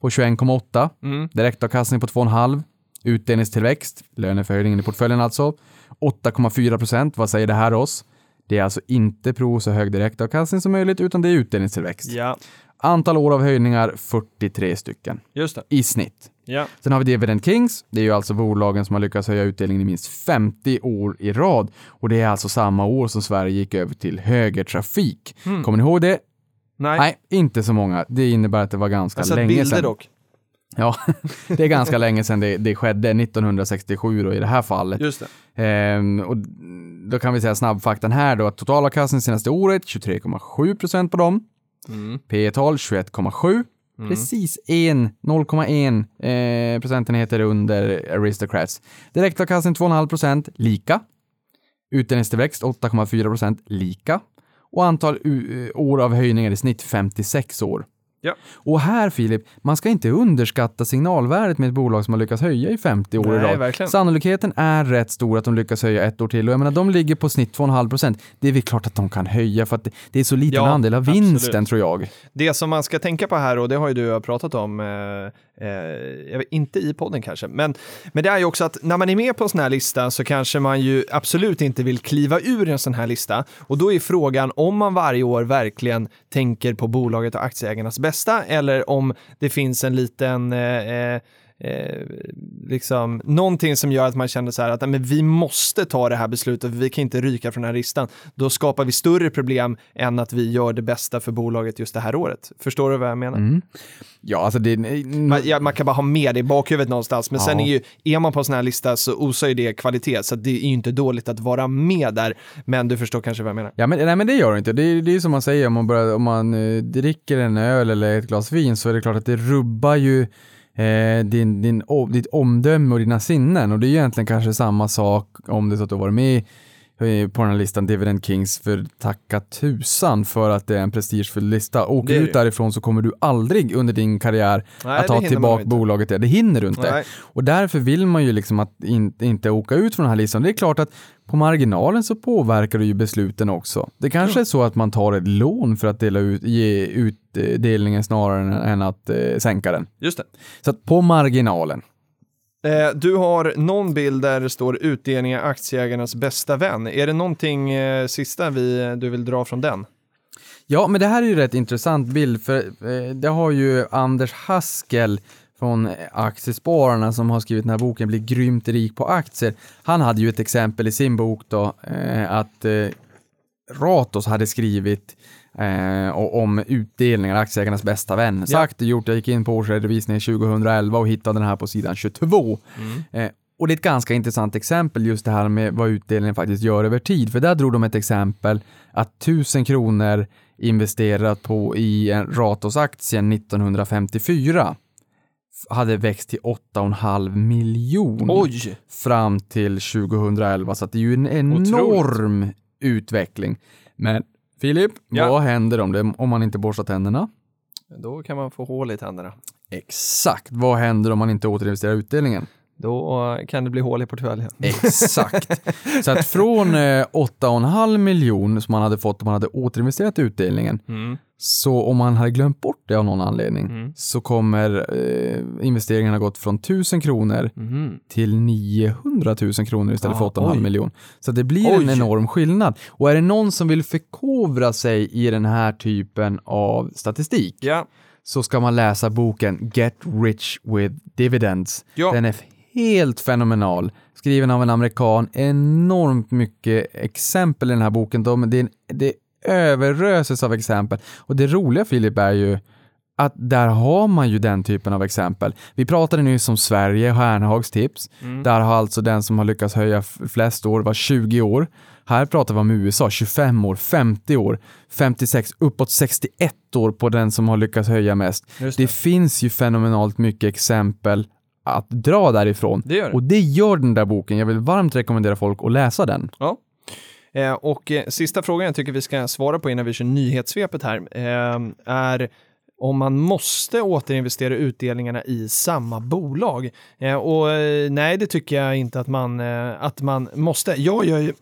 på 21,8. Mm. Direktavkastning på 2,5. Utdelningstillväxt, löneförhöjningen i portföljen alltså, 8,4 procent. Vad säger det här oss? Det är alltså inte pro så hög direktavkastning som möjligt, utan det är utdelningstillväxt. ja, Antal år av höjningar, 43 stycken just det. i snitt. Ja. Sen har vi Dividend Kings. Det är ju alltså bolagen som har lyckats höja utdelningen i minst 50 år i rad. Och det är alltså samma år som Sverige gick över till högertrafik. Kommer ni ihåg det? Nej, Nej, inte så många. Det innebär att det var ganska jag sett länge bilder sedan. dock. Ja, <laughs> det är ganska länge sedan det, det skedde, 1967 då i det här fallet. Just det. Ehm, och då kan vi säga snabbfaktan här då att totalavkastningen senaste året 23,7 procent på dem. Mm. P tal 21,7. Precis en, 0,1 eh, procentenheter under Aristocrats. Direktavkastning 2,5 procent, lika. Utdelningstillväxt 8,4 procent, lika. Och antal eh, år av höjningar i snitt 56 år. Ja. Och här Filip, man ska inte underskatta signalvärdet med ett bolag som har lyckats höja i 50 år i Nej, rad. verkligen. Sannolikheten är rätt stor att de lyckas höja ett år till och jag menar de ligger på snitt 2,5 procent. Det är väl klart att de kan höja för att det, är så liten Ja, andel av absolut. vinsten tror jag. Det som man ska tänka på här, och det har ju du pratat om, eh, eh, inte i podden kanske, men, men det är ju också att när man är med på en sån här lista så kanske man ju absolut inte vill kliva ur en sån här lista. Och då är frågan om man varje år verkligen tänker på bolaget och aktieägarnas bästa eller om det finns en liten eh, eh eh, liksom någonting som gör att man känner så här att men vi måste ta det här beslutet för vi kan inte ryka från den här listan. Då skapar vi större problem än att vi gör det bästa för bolaget just det här året. Förstår du vad jag menar? Mm. Ja, alltså det... Man, ja, man kan bara ha med det i bakhuvudet någonstans, men sen Ja. är ju, är man på en sån här lista så osar ju det kvalitet, så det är ju inte dåligt att vara med där, men du förstår kanske vad jag menar. Ja, men, nej, men det gör det inte. Det, är- det är som man säger, om man, börjar, om man eh, dricker en öl eller ett glas vin så är det klart att det rubbar ju eh, din, din, o- ditt omdöme och dina sinnen. Och det är ju egentligen kanske samma sak om det så att du har varit med på den här listan Dividend Kings för tacka tusan för att det är en prestigefull lista. Åker du ut därifrån så kommer du aldrig under din karriär Nej, att ta tillbaka bolaget. Det, hinner du inte. Nej. Och därför vill man ju liksom att in, inte åka ut från den här listan. Det är klart att på marginalen så påverkar det ju besluten också. Det kanske är så att man tar ett lån för att dela ut, ge utdelningen snarare än, än att eh, sänka den. Just det. Så att på marginalen. Eh, du har någon bild där det står utdelning är aktieägarnas bästa vän. Är det någonting eh, sista vi, eh, du vill dra från den? Ja, men det här är ju rätt intressant bild för eh, det har ju Anders Haskell från eh, Aktiespararna som har skrivit den här boken Bli grymt rik på aktier. Han hade ju ett exempel i sin bok då eh, att eh, Ratos hade skrivit eh, och- om utdelningar, aktieägarnas bästa vän. Sagt och gjort, jag gick in på årsredovisningen 2011 och hittade den här på sidan 22. Eh, Och det är ett ganska intressant exempel just det här med vad utdelningen faktiskt gör över tid. För där drog de ett exempel att 1000 kronor investerat på i en Ratos-aktien 1954 hade växt till 8,5 miljon Oj! fram till 2011. Så det är ju en enorm utveckling. Men Filip, Ja. vad händer om, det, om man inte borstar tänderna? Då kan man få hål i tänderna. Exakt. Vad händer om man inte återinvesterar utdelningen? Då kan det bli hål i portföljen. <laughs> Exakt. Så att från eh, 8,5 miljon som man hade fått om man hade återinvesterat utdelningen, Mm. så om man hade glömt bort det av någon anledning, Mm. så kommer eh, investeringarna gått från 1000 kronor Mhm. till 900 000 kronor istället för Ah, 8,5 oj. miljon. Så det blir en Oj. enorm skillnad. Och är det någon som vill förkovra sig i den här typen av statistik Ja. så ska man läsa boken Get Rich with Dividends. Ja. Den är helt fenomenal. Skriven av en amerikan. Enormt mycket exempel i den här boken. De, det, det överröses av exempel. Och det roliga Filip är ju att där har man ju den typen av exempel. Vi pratade nyss om Sverige, Härnhags tips. Där har alltså den som har lyckats höja flest år var 20 år. Här pratar vi om USA, 25 år, 50 år, 56, uppåt 61 år på den som har lyckats höja mest. Det det. finns ju fenomenalt mycket exempel att dra därifrån. Det gör det. Och det gör den där boken. Jag vill varmt rekommendera folk att läsa den. Ja. Eh, och eh, sista frågan jag tycker vi ska svara på innan vi kör nyhetssvepet här eh, är om man måste återinvestera utdelningarna i samma bolag. Och nej, det tycker jag inte att man, att man måste. Jag gör ju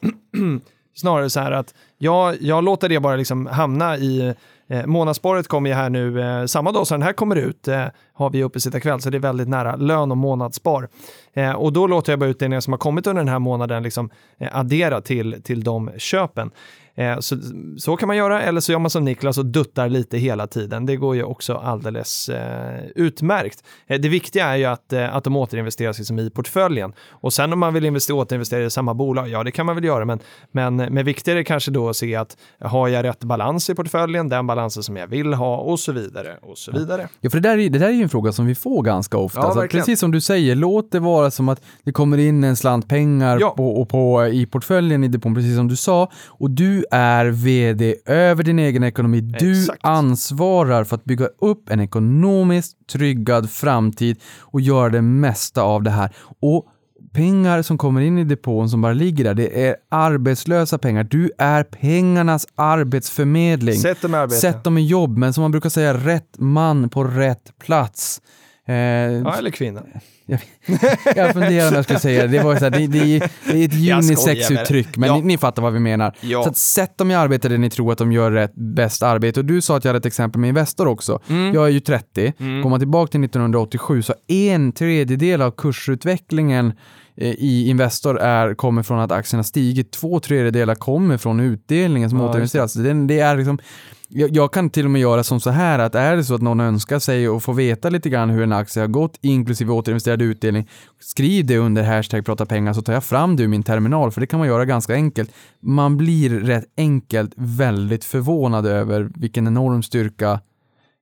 <clears throat> snarare så här att jag, jag låter det bara liksom hamna i Eh, månadsspåret kommer ju här nu eh, samma dag som den här kommer ut, eh, har vi uppe sitta kväll, så det är väldigt nära lön och månadsspar. Eh, och då låter jag bara utdelningar som har kommit under den här månaden liksom, eh, addera till, till de köpen. Eh, så, så kan man göra, eller så gör man som Niklas och duttar lite hela tiden. Det går ju också alldeles eh, utmärkt. Eh, det viktiga är ju att, eh, att de återinvesteras liksom i portföljen. Och sen om man vill investera, återinvestera i samma bolag, ja det kan man väl göra, men, men, men viktigare är kanske då att se att har jag rätt balans i portföljen, den balansen som jag vill ha och så vidare och så vidare. Ja, för det där, är, det där är ju en fråga som vi får ganska ofta. Ja, så att verkligen. precis som du säger, låt det vara som att det kommer in en slant pengar Ja. på, och på, i portföljen i depån, precis som du sa. Och du är vd över din egen ekonomi. Du Exakt. ansvarar för att bygga upp en ekonomiskt tryggad framtid och göra det mesta av det här. Och pengar som kommer in i depån som bara ligger där, det är arbetslösa pengar. Du är pengarnas arbetsförmedling. Sätt dem i arbete. Sätt dem i jobb, men som man brukar säga, rätt man på rätt plats. Eh, Ja, eller kvinna. <laughs> jag funderar om jag skulle säga det. Var så här, det, det, är, det är ett Jag unisex-uttryck, men Ja. ni, ni fattar vad vi menar. Ja. Så att sätt dem i arbete där ni tror att de gör rätt, bäst arbete. Och du sa att jag hade ett exempel med Investor också. Mm. Jag är ju 30. Går man tillbaka till 1987 så en tredjedel av kursutvecklingen i Investor är, kommer från att aktierna stigit. Två tredjedelar kommer från utdelningen som Ja, återinvesteras. Det, det är liksom, jag, jag kan till och med göra som så här att är det så att någon önskar sig och få veta lite grann hur en aktie har gått, inklusive återinvesterad utdelning, skriv det under hashtag prata pengar så tar jag fram det ur min terminal, för det kan man göra ganska enkelt. Man blir rätt enkelt väldigt förvånad över vilken enorm styrka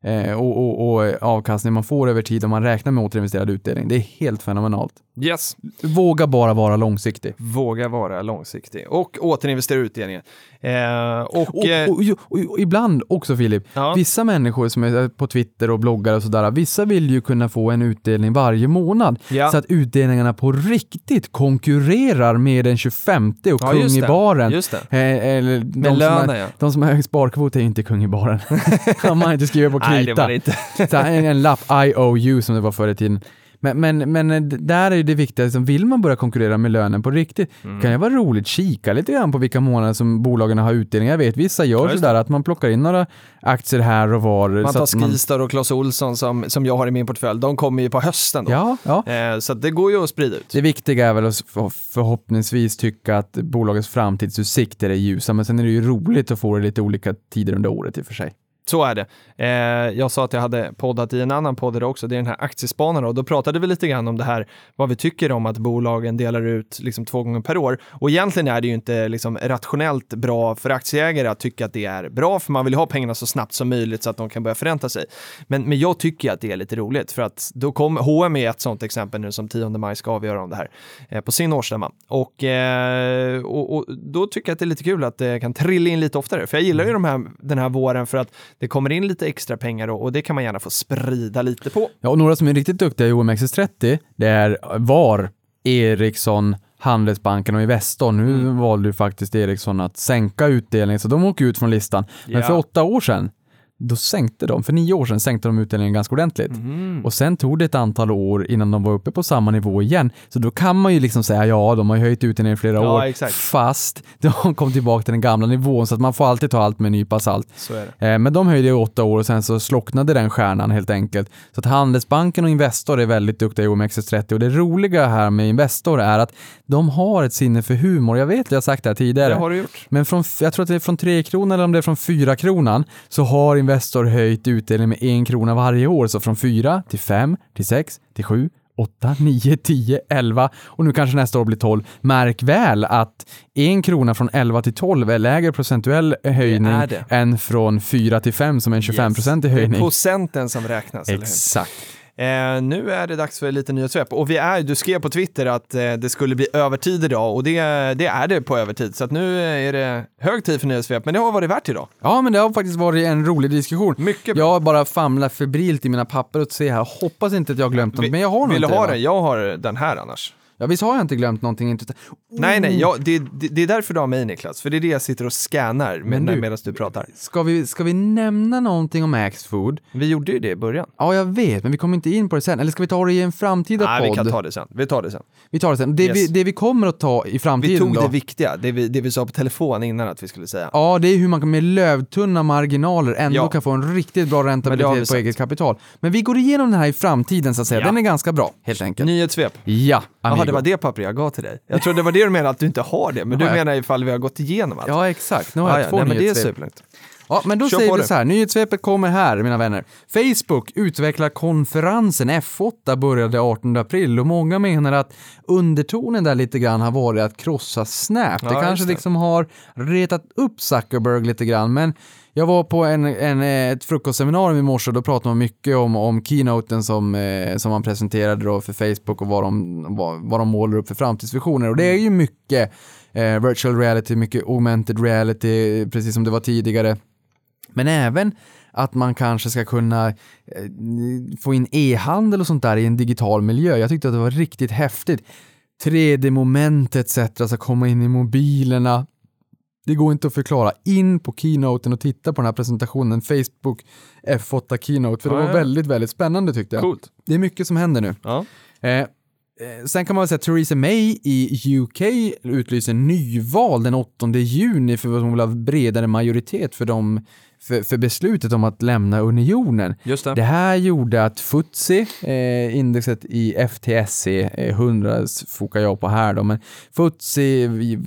eh, och, och, och avkastning man får över tid om man räknar med återinvesterad utdelning. Det är helt fenomenalt. Yes. Våga bara vara långsiktig. Våga vara långsiktig och återinvestera utdelningen. Eh, och, Och, eh, och, och, och ibland också Filip, Ja. vissa människor som är på Twitter och bloggar och sådär, vissa vill ju kunna få en utdelning varje månad. Ja. Så att utdelningarna på riktigt konkurrerar med den 25 och Ja, kung i baren. Just det. Eh, eller de, som lönen, har, ja. de som har hög sparkvot är ju inte kung i baren. kan <laughs> man inte skriva på krita. Nej, det var det inte. Så en, en lapp, IOU som det var förr i tiden. Men, men, men eh, där är det viktiga, liksom, vill man börja konkurrera med lönen på riktigt, Mm. kan det vara roligt kika lite grann på vilka månader som bolagen har utdelning. Jag vet, vissa gör Ja, sådär att man plockar in några aktier här och var. Man så tar att man, Skistar och Clas Ohlson som, som jag har i min portfölj, de kommer ju på hösten då. ja, ja. Eh, så att det går ju att sprida ut. Det viktiga är väl att för- förhoppningsvis tycka att bolagets framtidsutsikter är ljusa, men sen är det ju roligt att få det lite olika tider under året i och för sig. Så är det. Eh, jag sa att jag hade poddat i en annan podd också, det är den här aktiespanarna och då pratade vi lite grann om det här, vad vi tycker om att bolagen delar ut liksom två gånger per år. Och egentligen är det ju inte liksom rationellt bra för aktieägare att tycka att det är bra, för man vill ha pengarna så snabbt som möjligt så att de kan börja förränta sig. Men, men jag tycker att det är lite roligt för att då kommer H&M är ett sånt exempel nu som 10 maj ska avgöra om det här eh, på sin årsstämma. Och, eh, och, och då tycker jag att det är lite kul att det kan trilla in lite oftare, för jag gillar ju de här, den här våren för att det kommer in lite extra pengar och, och det kan man gärna få sprida lite på. Ja, och några som är riktigt duktiga i OMXS30, det är VAR, Ericsson, Handelsbanken och Investor. Nu Mm. valde ju faktiskt Ericsson att sänka utdelningen, så de åker ut från listan. Men Ja. för åtta år sedan, då sänkte de, för nio år sedan sänkte de utdelningen ganska ordentligt. Mm. Och sen tog det ett antal år innan de var uppe på samma nivå igen. Så då kan man ju liksom säga, ja, de har ju höjt utdelningen i flera Ja, år, exakt. fast <laughs> de kom tillbaka till den gamla nivån, så att man får alltid ta allt med en nypa salt. Eh, Men de höjde i åtta år och sen så slocknade den stjärnan helt enkelt. Så att Handelsbanken och Investor är väldigt duktiga i OMXS30 och det roliga här med Investor är att de har ett sinne för humor. Jag vet, jag har sagt det här tidigare. Det har du gjort. Men från, jag tror att det är från 3 kronor eller om det är från 4 kronan så har Investor höjt utdelningen med en krona varje år. Så från 4 till 5 till 6 till 7 8, 9, 10, 11 och nu kanske nästa år blir 12. Märk väl att en krona från 11 till 12 är lägre procentuell höjning än från 4 till 5 som är en 25 procentig Det är höjning. procenten som räknas? Exakt. Eh, nu är det dags för lite nyhetssvep och vi är, du skrev på Twitter att eh, det skulle bli övertid idag och det, det är det på övertid så att nu är det hög tid för nyhetssvep men det har varit värt idag. Ja, men det har faktiskt varit en rolig diskussion. Mycket bra. Jag bara famlar febrilt i mina papper och ser här. Hoppas inte att jag har glömt något, Vi- men jag har nog Vill du ha den? Jag har den här annars. Ja, visst har jag inte glömt någonting intressant? Nej, nej, Oh. jag, det, det, det är därför du har mig Niklas, för det är det jag sitter och scannar med, du- medan du pratar. Ska vi, ska vi nämna någonting om Axfood? Vi gjorde ju det i början. Ja, jag vet, men vi kommer inte in på det sen. Eller ska vi ta det i en framtida Nej, podd? vi kan ta det sen. Vi tar det sen. Vi tar det sen. Det, Yes. vi, det vi kommer att ta i framtiden Vi tog då, det viktiga, det vi, det vi sa på telefon innan att vi skulle säga. Ja, det är hur man med lövtunna marginaler ändå Ja. kan få en riktigt bra räntabilitet på eget kapital. Men vi går igenom den här i framtiden så att säga. Ja. Den är ganska bra, helt enkelt. Nyhetssvep. Ja, amigo. Det var det papper jag gav till dig. Jag trodde det var det du menade, att du inte har det, men du Ja, ja. menar ifall vi har gått igenom allt. Ja, exakt. Nu har Ah, jag ja, två nej, men det är superlugnt. Ja, men då Kör säger vi det. så här, nyhetssvepet kommer här, mina vänner. Facebook utvecklar konferensen F8 började 18 april och många menar att undertonen där lite grann har varit att krossa Snap. Ja, det kanske det. liksom har retat upp Zuckerberg lite grann, men jag var på en, en, eh, ett frukostseminarium i morse och då pratade man mycket om, om keynoten som, eh, som man presenterade då för Facebook och vad de, vad, vad de målar upp för framtidsvisioner. Och det är ju mycket eh, virtual reality, mycket augmented reality, precis som det var tidigare. Men även att man kanske ska kunna eh, få in e-handel och sånt där i en digital miljö. Jag tyckte att det var riktigt häftigt. 3D-moment etc. ska komma in i mobilerna. Det går inte att förklara. In på keynoten och titta på den här presentationen, Facebook F8 Keynote, för det var väldigt, väldigt spännande tyckte jag. Coolt. Det är mycket som händer nu. Ja. Eh, eh, sen kan man väl säga att Theresa May i UK utlyser nyval den 8 juni för att hon vill ha bredare majoritet för, dem, för, för beslutet om att lämna unionen. Det. Det här gjorde att FTSE, eh, indexet i FTSE, eh, 100 fokar jag på här då, men FTSE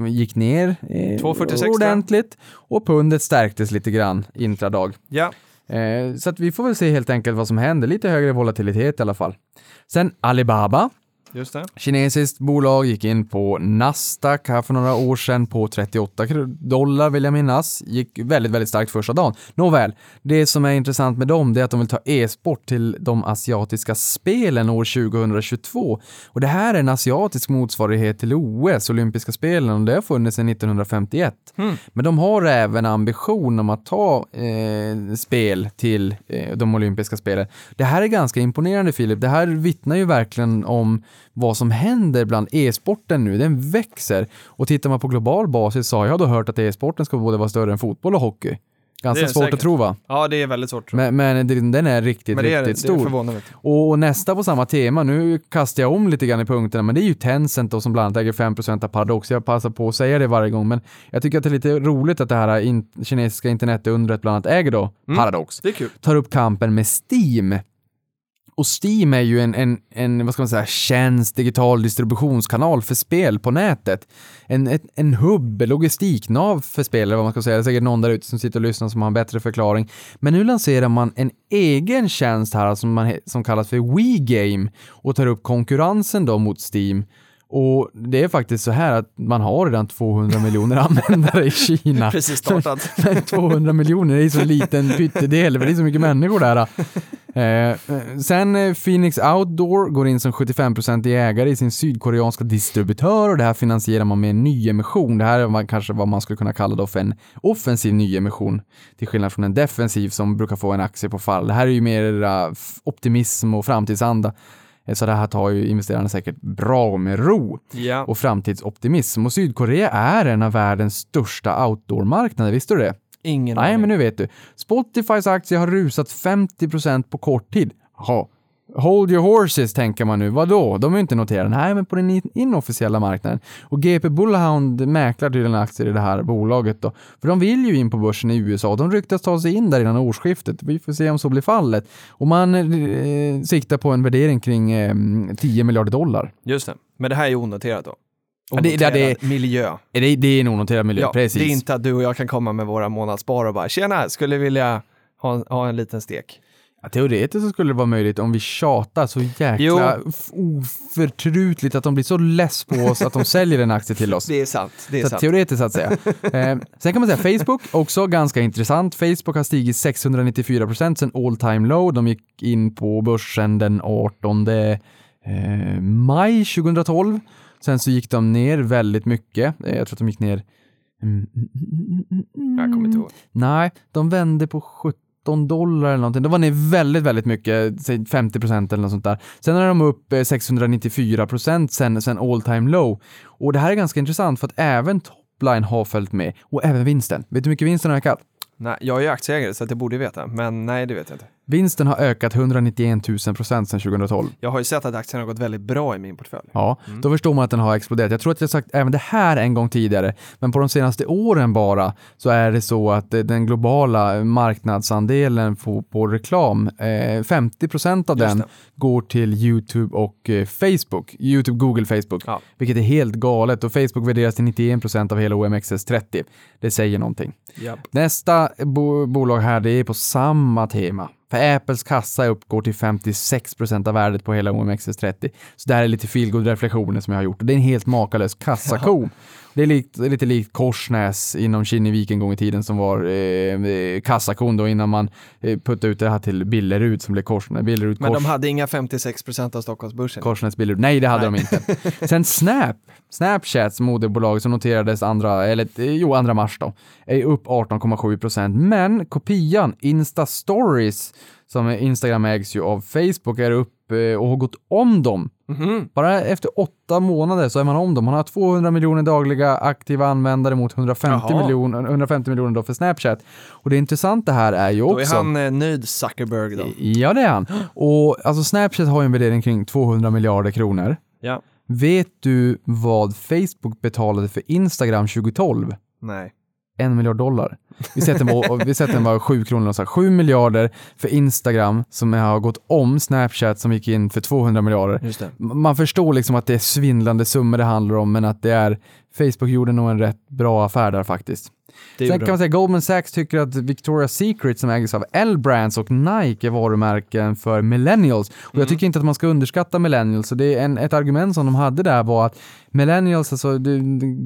gick ner eh, 2,46 tror jag. ordentligt och pundet stärktes lite grann intradag. Ja. Eh, så att vi får väl se helt enkelt vad som händer. Lite högre volatilitet i alla fall. Sen Alibaba, Just det. kinesiskt bolag, gick in på Nasdaq här för några år sedan på 38 kr- dollar vill jag minnas. Gick väldigt, väldigt starkt första dagen. Nåväl, det som är intressant med dem det är att de vill ta e-sport till de asiatiska spelen år 2022. Och det här är en asiatisk motsvarighet till OS, olympiska spelen, och det har funnits sedan 1951. Mm. Men de har även ambition om att ta eh, spel till eh, de olympiska spelen. Det här är ganska imponerande Filip. Det här vittnar ju verkligen om vad som händer bland e-sporten nu. Den växer. Och tittar man på global basis så har jag då hört att e-sporten ska både vara större än fotboll och hockey. Ganska svårt säkert. att tro va? Ja, det är väldigt svårt. Men, men den är riktigt, Men det är, riktigt det är stor. Och, och nästa på samma tema, nu kastar jag om lite grann i punkterna, men det är ju Tencent då som bland annat äger 5% av Paradox. Jag passar på att säga det varje gång, men jag tycker att det är lite roligt att det här in, kinesiska internetundret bland annat äger då Mm. Paradox. Det är kul. Tar upp kampen med Steam. Och Steam är ju en, en, en vad ska man säga, tjänst, digital distributionskanal för spel på nätet. En, en, en hubb, logistiknav för spel, eller vad man ska säga. Det är säkert någon där ute som sitter och lyssnar som har en bättre förklaring. Men nu lanserar man en egen tjänst här som, man, som kallas för WeGame och tar upp konkurrensen då mot Steam. Och det är faktiskt så här att man har redan 200 miljoner användare i Kina. <laughs> Precis startat. <laughs> Men 200 miljoner är så en liten pyttedel, för det är så mycket människor där. Eh, sen eh, Phoenix Outdoor går in som 75% ägare i sin sydkoreanska distributör och det här finansierar man med en nyemission. Det här är kanske vad man skulle kunna kalla då för en offensiv nyemission, till skillnad från en defensiv som brukar få en aktie på fall. Det här är ju mer eh, optimism och framtidsanda. Eh, Så det här tar ju investerarna säkert bra med ro Ja. och framtidsoptimism. Och Sydkorea är en av världens största outdoormarknader, visste du det? Ingen Nej, aning. men nu vet du. Spotifys aktie har rusat 50% på kort tid. Jaha. Hold your horses, tänker man nu. Vadå? De är ju inte noterade. Nej, men på den in- inofficiella marknaden. Och GP Bullhound mäklar tydligen aktier i det här bolaget då. För de vill ju in på börsen i USA. De ryktas ta sig in där innan årsskiftet. Vi får se om så blir fallet. Och man eh, siktar på en värdering kring eh, 10 miljarder dollar. Just det. Men det här är ju onoterat då. Ja, det- det- Onoterad det- miljö. Det, det är en onoterad miljö, Ja, precis. det är inte att du och jag kan komma med våra månadsspar och bara tjena, skulle vilja ha, ha en liten stek. Ja, teoretiskt så skulle det vara möjligt om vi tjatar så jäkla oförtrutligt att de blir så less på oss att de säljer en aktie till oss. <laughs> Det är sant. Det är Så sant. teoretiskt att säga. <laughs> Eh, sen kan man säga Facebook, också ganska intressant. Facebook har stigit 694 procent sedan all time low. De gick in på börsen den 18 eh, maj 2012. Sen så gick de ner väldigt mycket. Eh, jag tror att de gick ner... Mm, mm, mm, Jag kommer inte ihåg. Nej, de vände på 13 dollar eller någonting. Då var ner väldigt, väldigt mycket, säg 50 procent eller något sånt där. Sen är de upp eh, 694 procent sen, sen all time low. Och det här är ganska intressant för att även topline har följt med och även vinsten. Vet du hur mycket vinsten har ökat? Nej, jag är ju aktieägare så att jag borde veta, men nej, det vet jag inte. Vinsten har ökat 191 000 procent sedan 2012. Jag har ju sett att aktien har gått väldigt bra i min portfölj. Ja, då förstår man att den har exploderat. Jag tror att jag sagt även det här en gång tidigare, men på de senaste åren bara så är det så att eh, den globala marknadsandelen på, på reklam, eh, 50% av Just den det. går till YouTube och eh, Facebook. YouTube, Google, Facebook. Ja. Vilket är helt galet och Facebook värderas till 91% av hela OMXS30. Det säger någonting. Japp. Nästa bo- bolag här, det är på samma tema. För Apples kassa uppgår till 56% av värdet på hela OMXS30. Så det här är lite feelgood reflektioner som jag har gjort. Det är en helt makalös kassako. Det är, är lite likt Korsnäs inom Kinnevik en gång i tiden som var eh, eh, kassakon då innan man eh, puttade ut det här till Billerud som blev Korsnäs. Billerud, Men Kors, de hade inga 56% av Stockholmsbörsen. Korsnäs Billerud. Nej, det hade Nej. de inte. Sen Snap, Snapchats moderbolag som noterades andra, eller eh, jo, andra mars då, är upp 18,7 procent. Men kopian, Insta Stories, som Instagram ägs ju av Facebook, är upp eh, och har gått om dem. Mhm. Bara efter åtta månader så är man om dem. Man har 200 miljoner dagliga aktiva användare mot 150 Jaha. miljoner, 150 miljoner då för Snapchat. Och det intressanta här är ju Då är också... han eh, nöjd, Zuckerberg då. Ja, det är han. Och alltså Snapchat har ju en värdering kring 200 miljarder kronor. Ja. Vet du vad Facebook betalade för Instagram 2012? Nej. En miljard dollar. Vi sätter den var, vi sätter den var sju kronor så här. Sju miljarder för Instagram som har gått om Snapchat som gick in för 200 miljarder. Man förstår liksom att det är svindlande summor det handlar om, men att det är Facebook gjorde nog en rätt bra affär där faktiskt. Det Sen kan man säga Goldman Sachs tycker att Victoria's Secret som ägs av L-Brands och Nike är varumärken för millennials. Och Mm. jag tycker inte att man ska underskatta millennials. Så det är en, ett argument som de hade där var att millennials, alltså de, de,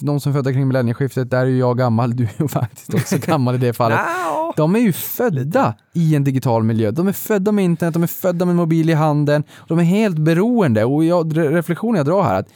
de som är födda kring millennieskiftet, där är ju jag gammal, du är faktiskt också <laughs> gammal i det fallet. De är ju födda i en digital miljö. De är födda med internet, de är födda med mobil i handen. De är helt beroende och jag, re- reflektionen jag drar här att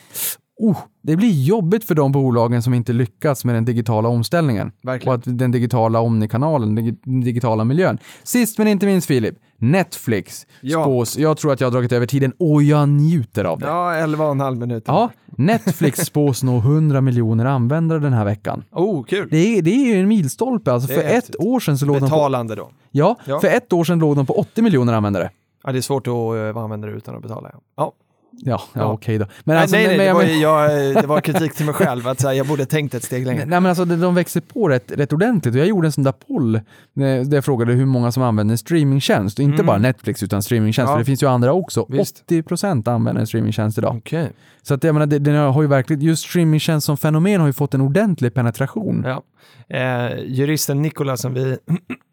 oh, det blir jobbigt för de bolagen som inte lyckats med den digitala omställningen. Verkligen. Och att den digitala omnikanalen, den dig- den digitala miljön. Sist men inte minst Filip, Netflix Ja. spås, jag tror att jag har dragit över tiden och jag njuter av det. Ja, 11 och en halv minut. Ja, Netflix spås nå 100 miljoner användare den här veckan. Oh, kul. Det är, det är ju en milstolpe. Alltså för ett år sedan så låg de på Betalande då. Ja, Ja. för ett år sedan låg de på 80 miljoner användare. Ja, det är svårt att uh, använda det utan att betala. Ja. ja. Ja, ja, Ja. okej då. Men nej, alltså, nej, nej, men, det, jag var, men- jag, det var <laughs> kritik till mig själv, att här, jag borde tänkt ett steg längre. Nej men alltså de, växer på rätt, rätt ordentligt och jag gjorde en sån där poll eh, där jag frågade hur många som använder en streamingtjänst och inte Mm. bara Netflix utan streamingtjänst Ja. för det finns ju andra också. Visst. 80% använder en streamingtjänst idag. Okej. Så att jag menar, det, den har ju verkligen, just streamingtjänst som fenomen har ju fått en ordentlig penetration. Ja. Eh, juristen Nikola som vi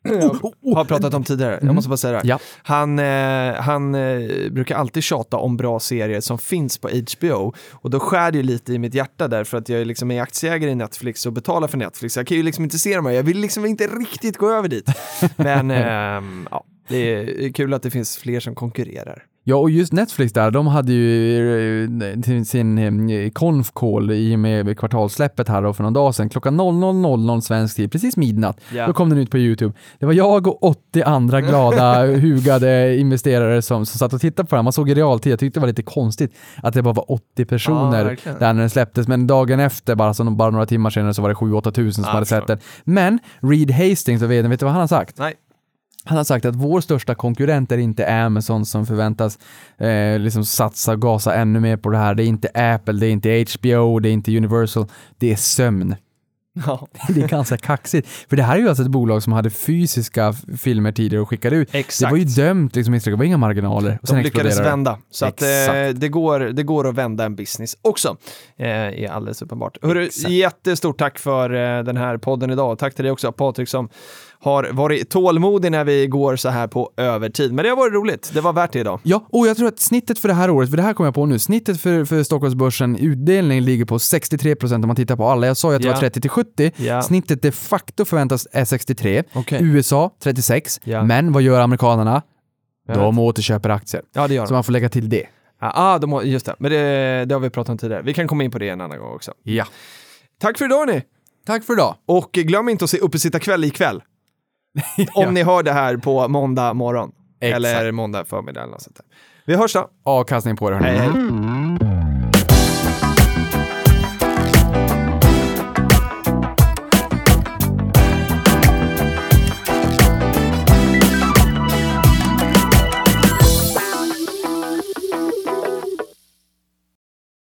<clears throat> har pratat om tidigare, jag Mm. måste bara säga det. här. Ja. Han, eh, han eh, brukar alltid tjata om bra serier som finns på HBO och då skär det ju lite i mitt hjärta där för att jag liksom är aktieägare i Netflix och betalar för Netflix. Jag kan ju liksom inte se dem här, jag vill liksom inte riktigt gå över dit. <laughs> Men ehm, ja, det är kul att det finns fler som konkurrerar. Ja, och just Netflix där, de hade ju eh, sin eh, call i och med kvartalssläppet här då för någon dag sedan, klockan 00.00 svensk tid, precis midnatt. Ja. Då kom den ut på YouTube. Det var jag och 80 andra glada, <laughs> hugade investerare som, som satt och tittade på den. Man såg i realtid, jag tyckte det var lite konstigt att det bara var 80 personer verkligen. där när den släpptes, men dagen efter, bara, så, bara några timmar senare, så var det 7-8 tusen som Ja, hade sett den. Men Reed Hastings, vet, vet du vad han har sagt? Nej. Han har sagt att vår största konkurrent är inte Amazon som förväntas eh, liksom satsa och gasa ännu mer på det här. Det är inte Apple, det är inte HBO, det är inte Universal, det är sömn. Ja, <laughs> Det är ganska kaxigt. För det här är ju alltså ett bolag som hade fysiska filmer tidigare och skickade ut. exakt. Det var ju dömt, liksom, det var inga marginaler. Och sen De lyckades vända. Så att, eh, det, går, det går att vända en business också. Eh, är alldeles uppenbart. Hörru, jättestort tack för eh, den här podden idag. Tack till dig också Patrik som har varit tålmodig när vi går så här på övertid. Men det har varit roligt. Det var värt det idag. Ja, och jag tror att snittet för det här året, för det här kommer jag på nu, snittet för, för Stockholmsbörsen, utdelning ligger på 63% om man tittar på alla. Jag sa ju att det Ja. var 30 till 70. Ja. Snittet de facto förväntas är 63. Okej. USA 36. Ja. Men vad gör amerikanerna? Jag De återköper aktier. Ja, det gör Så de. man får lägga till det. Ja, Ah, de har, just det. Men det, det har vi pratat om tidigare. Vi kan komma in på det en annan gång också. Ja. Tack för idag ni! Tack för idag. Och glöm inte att se Uppesittarkväll ikväll. Ja. <laughs> Om ni hör det här på måndag morgon. Exakt. Eller måndag förmiddag eller något sånt där. Vi hörs då. Avkastning på det hörni. Hej hej.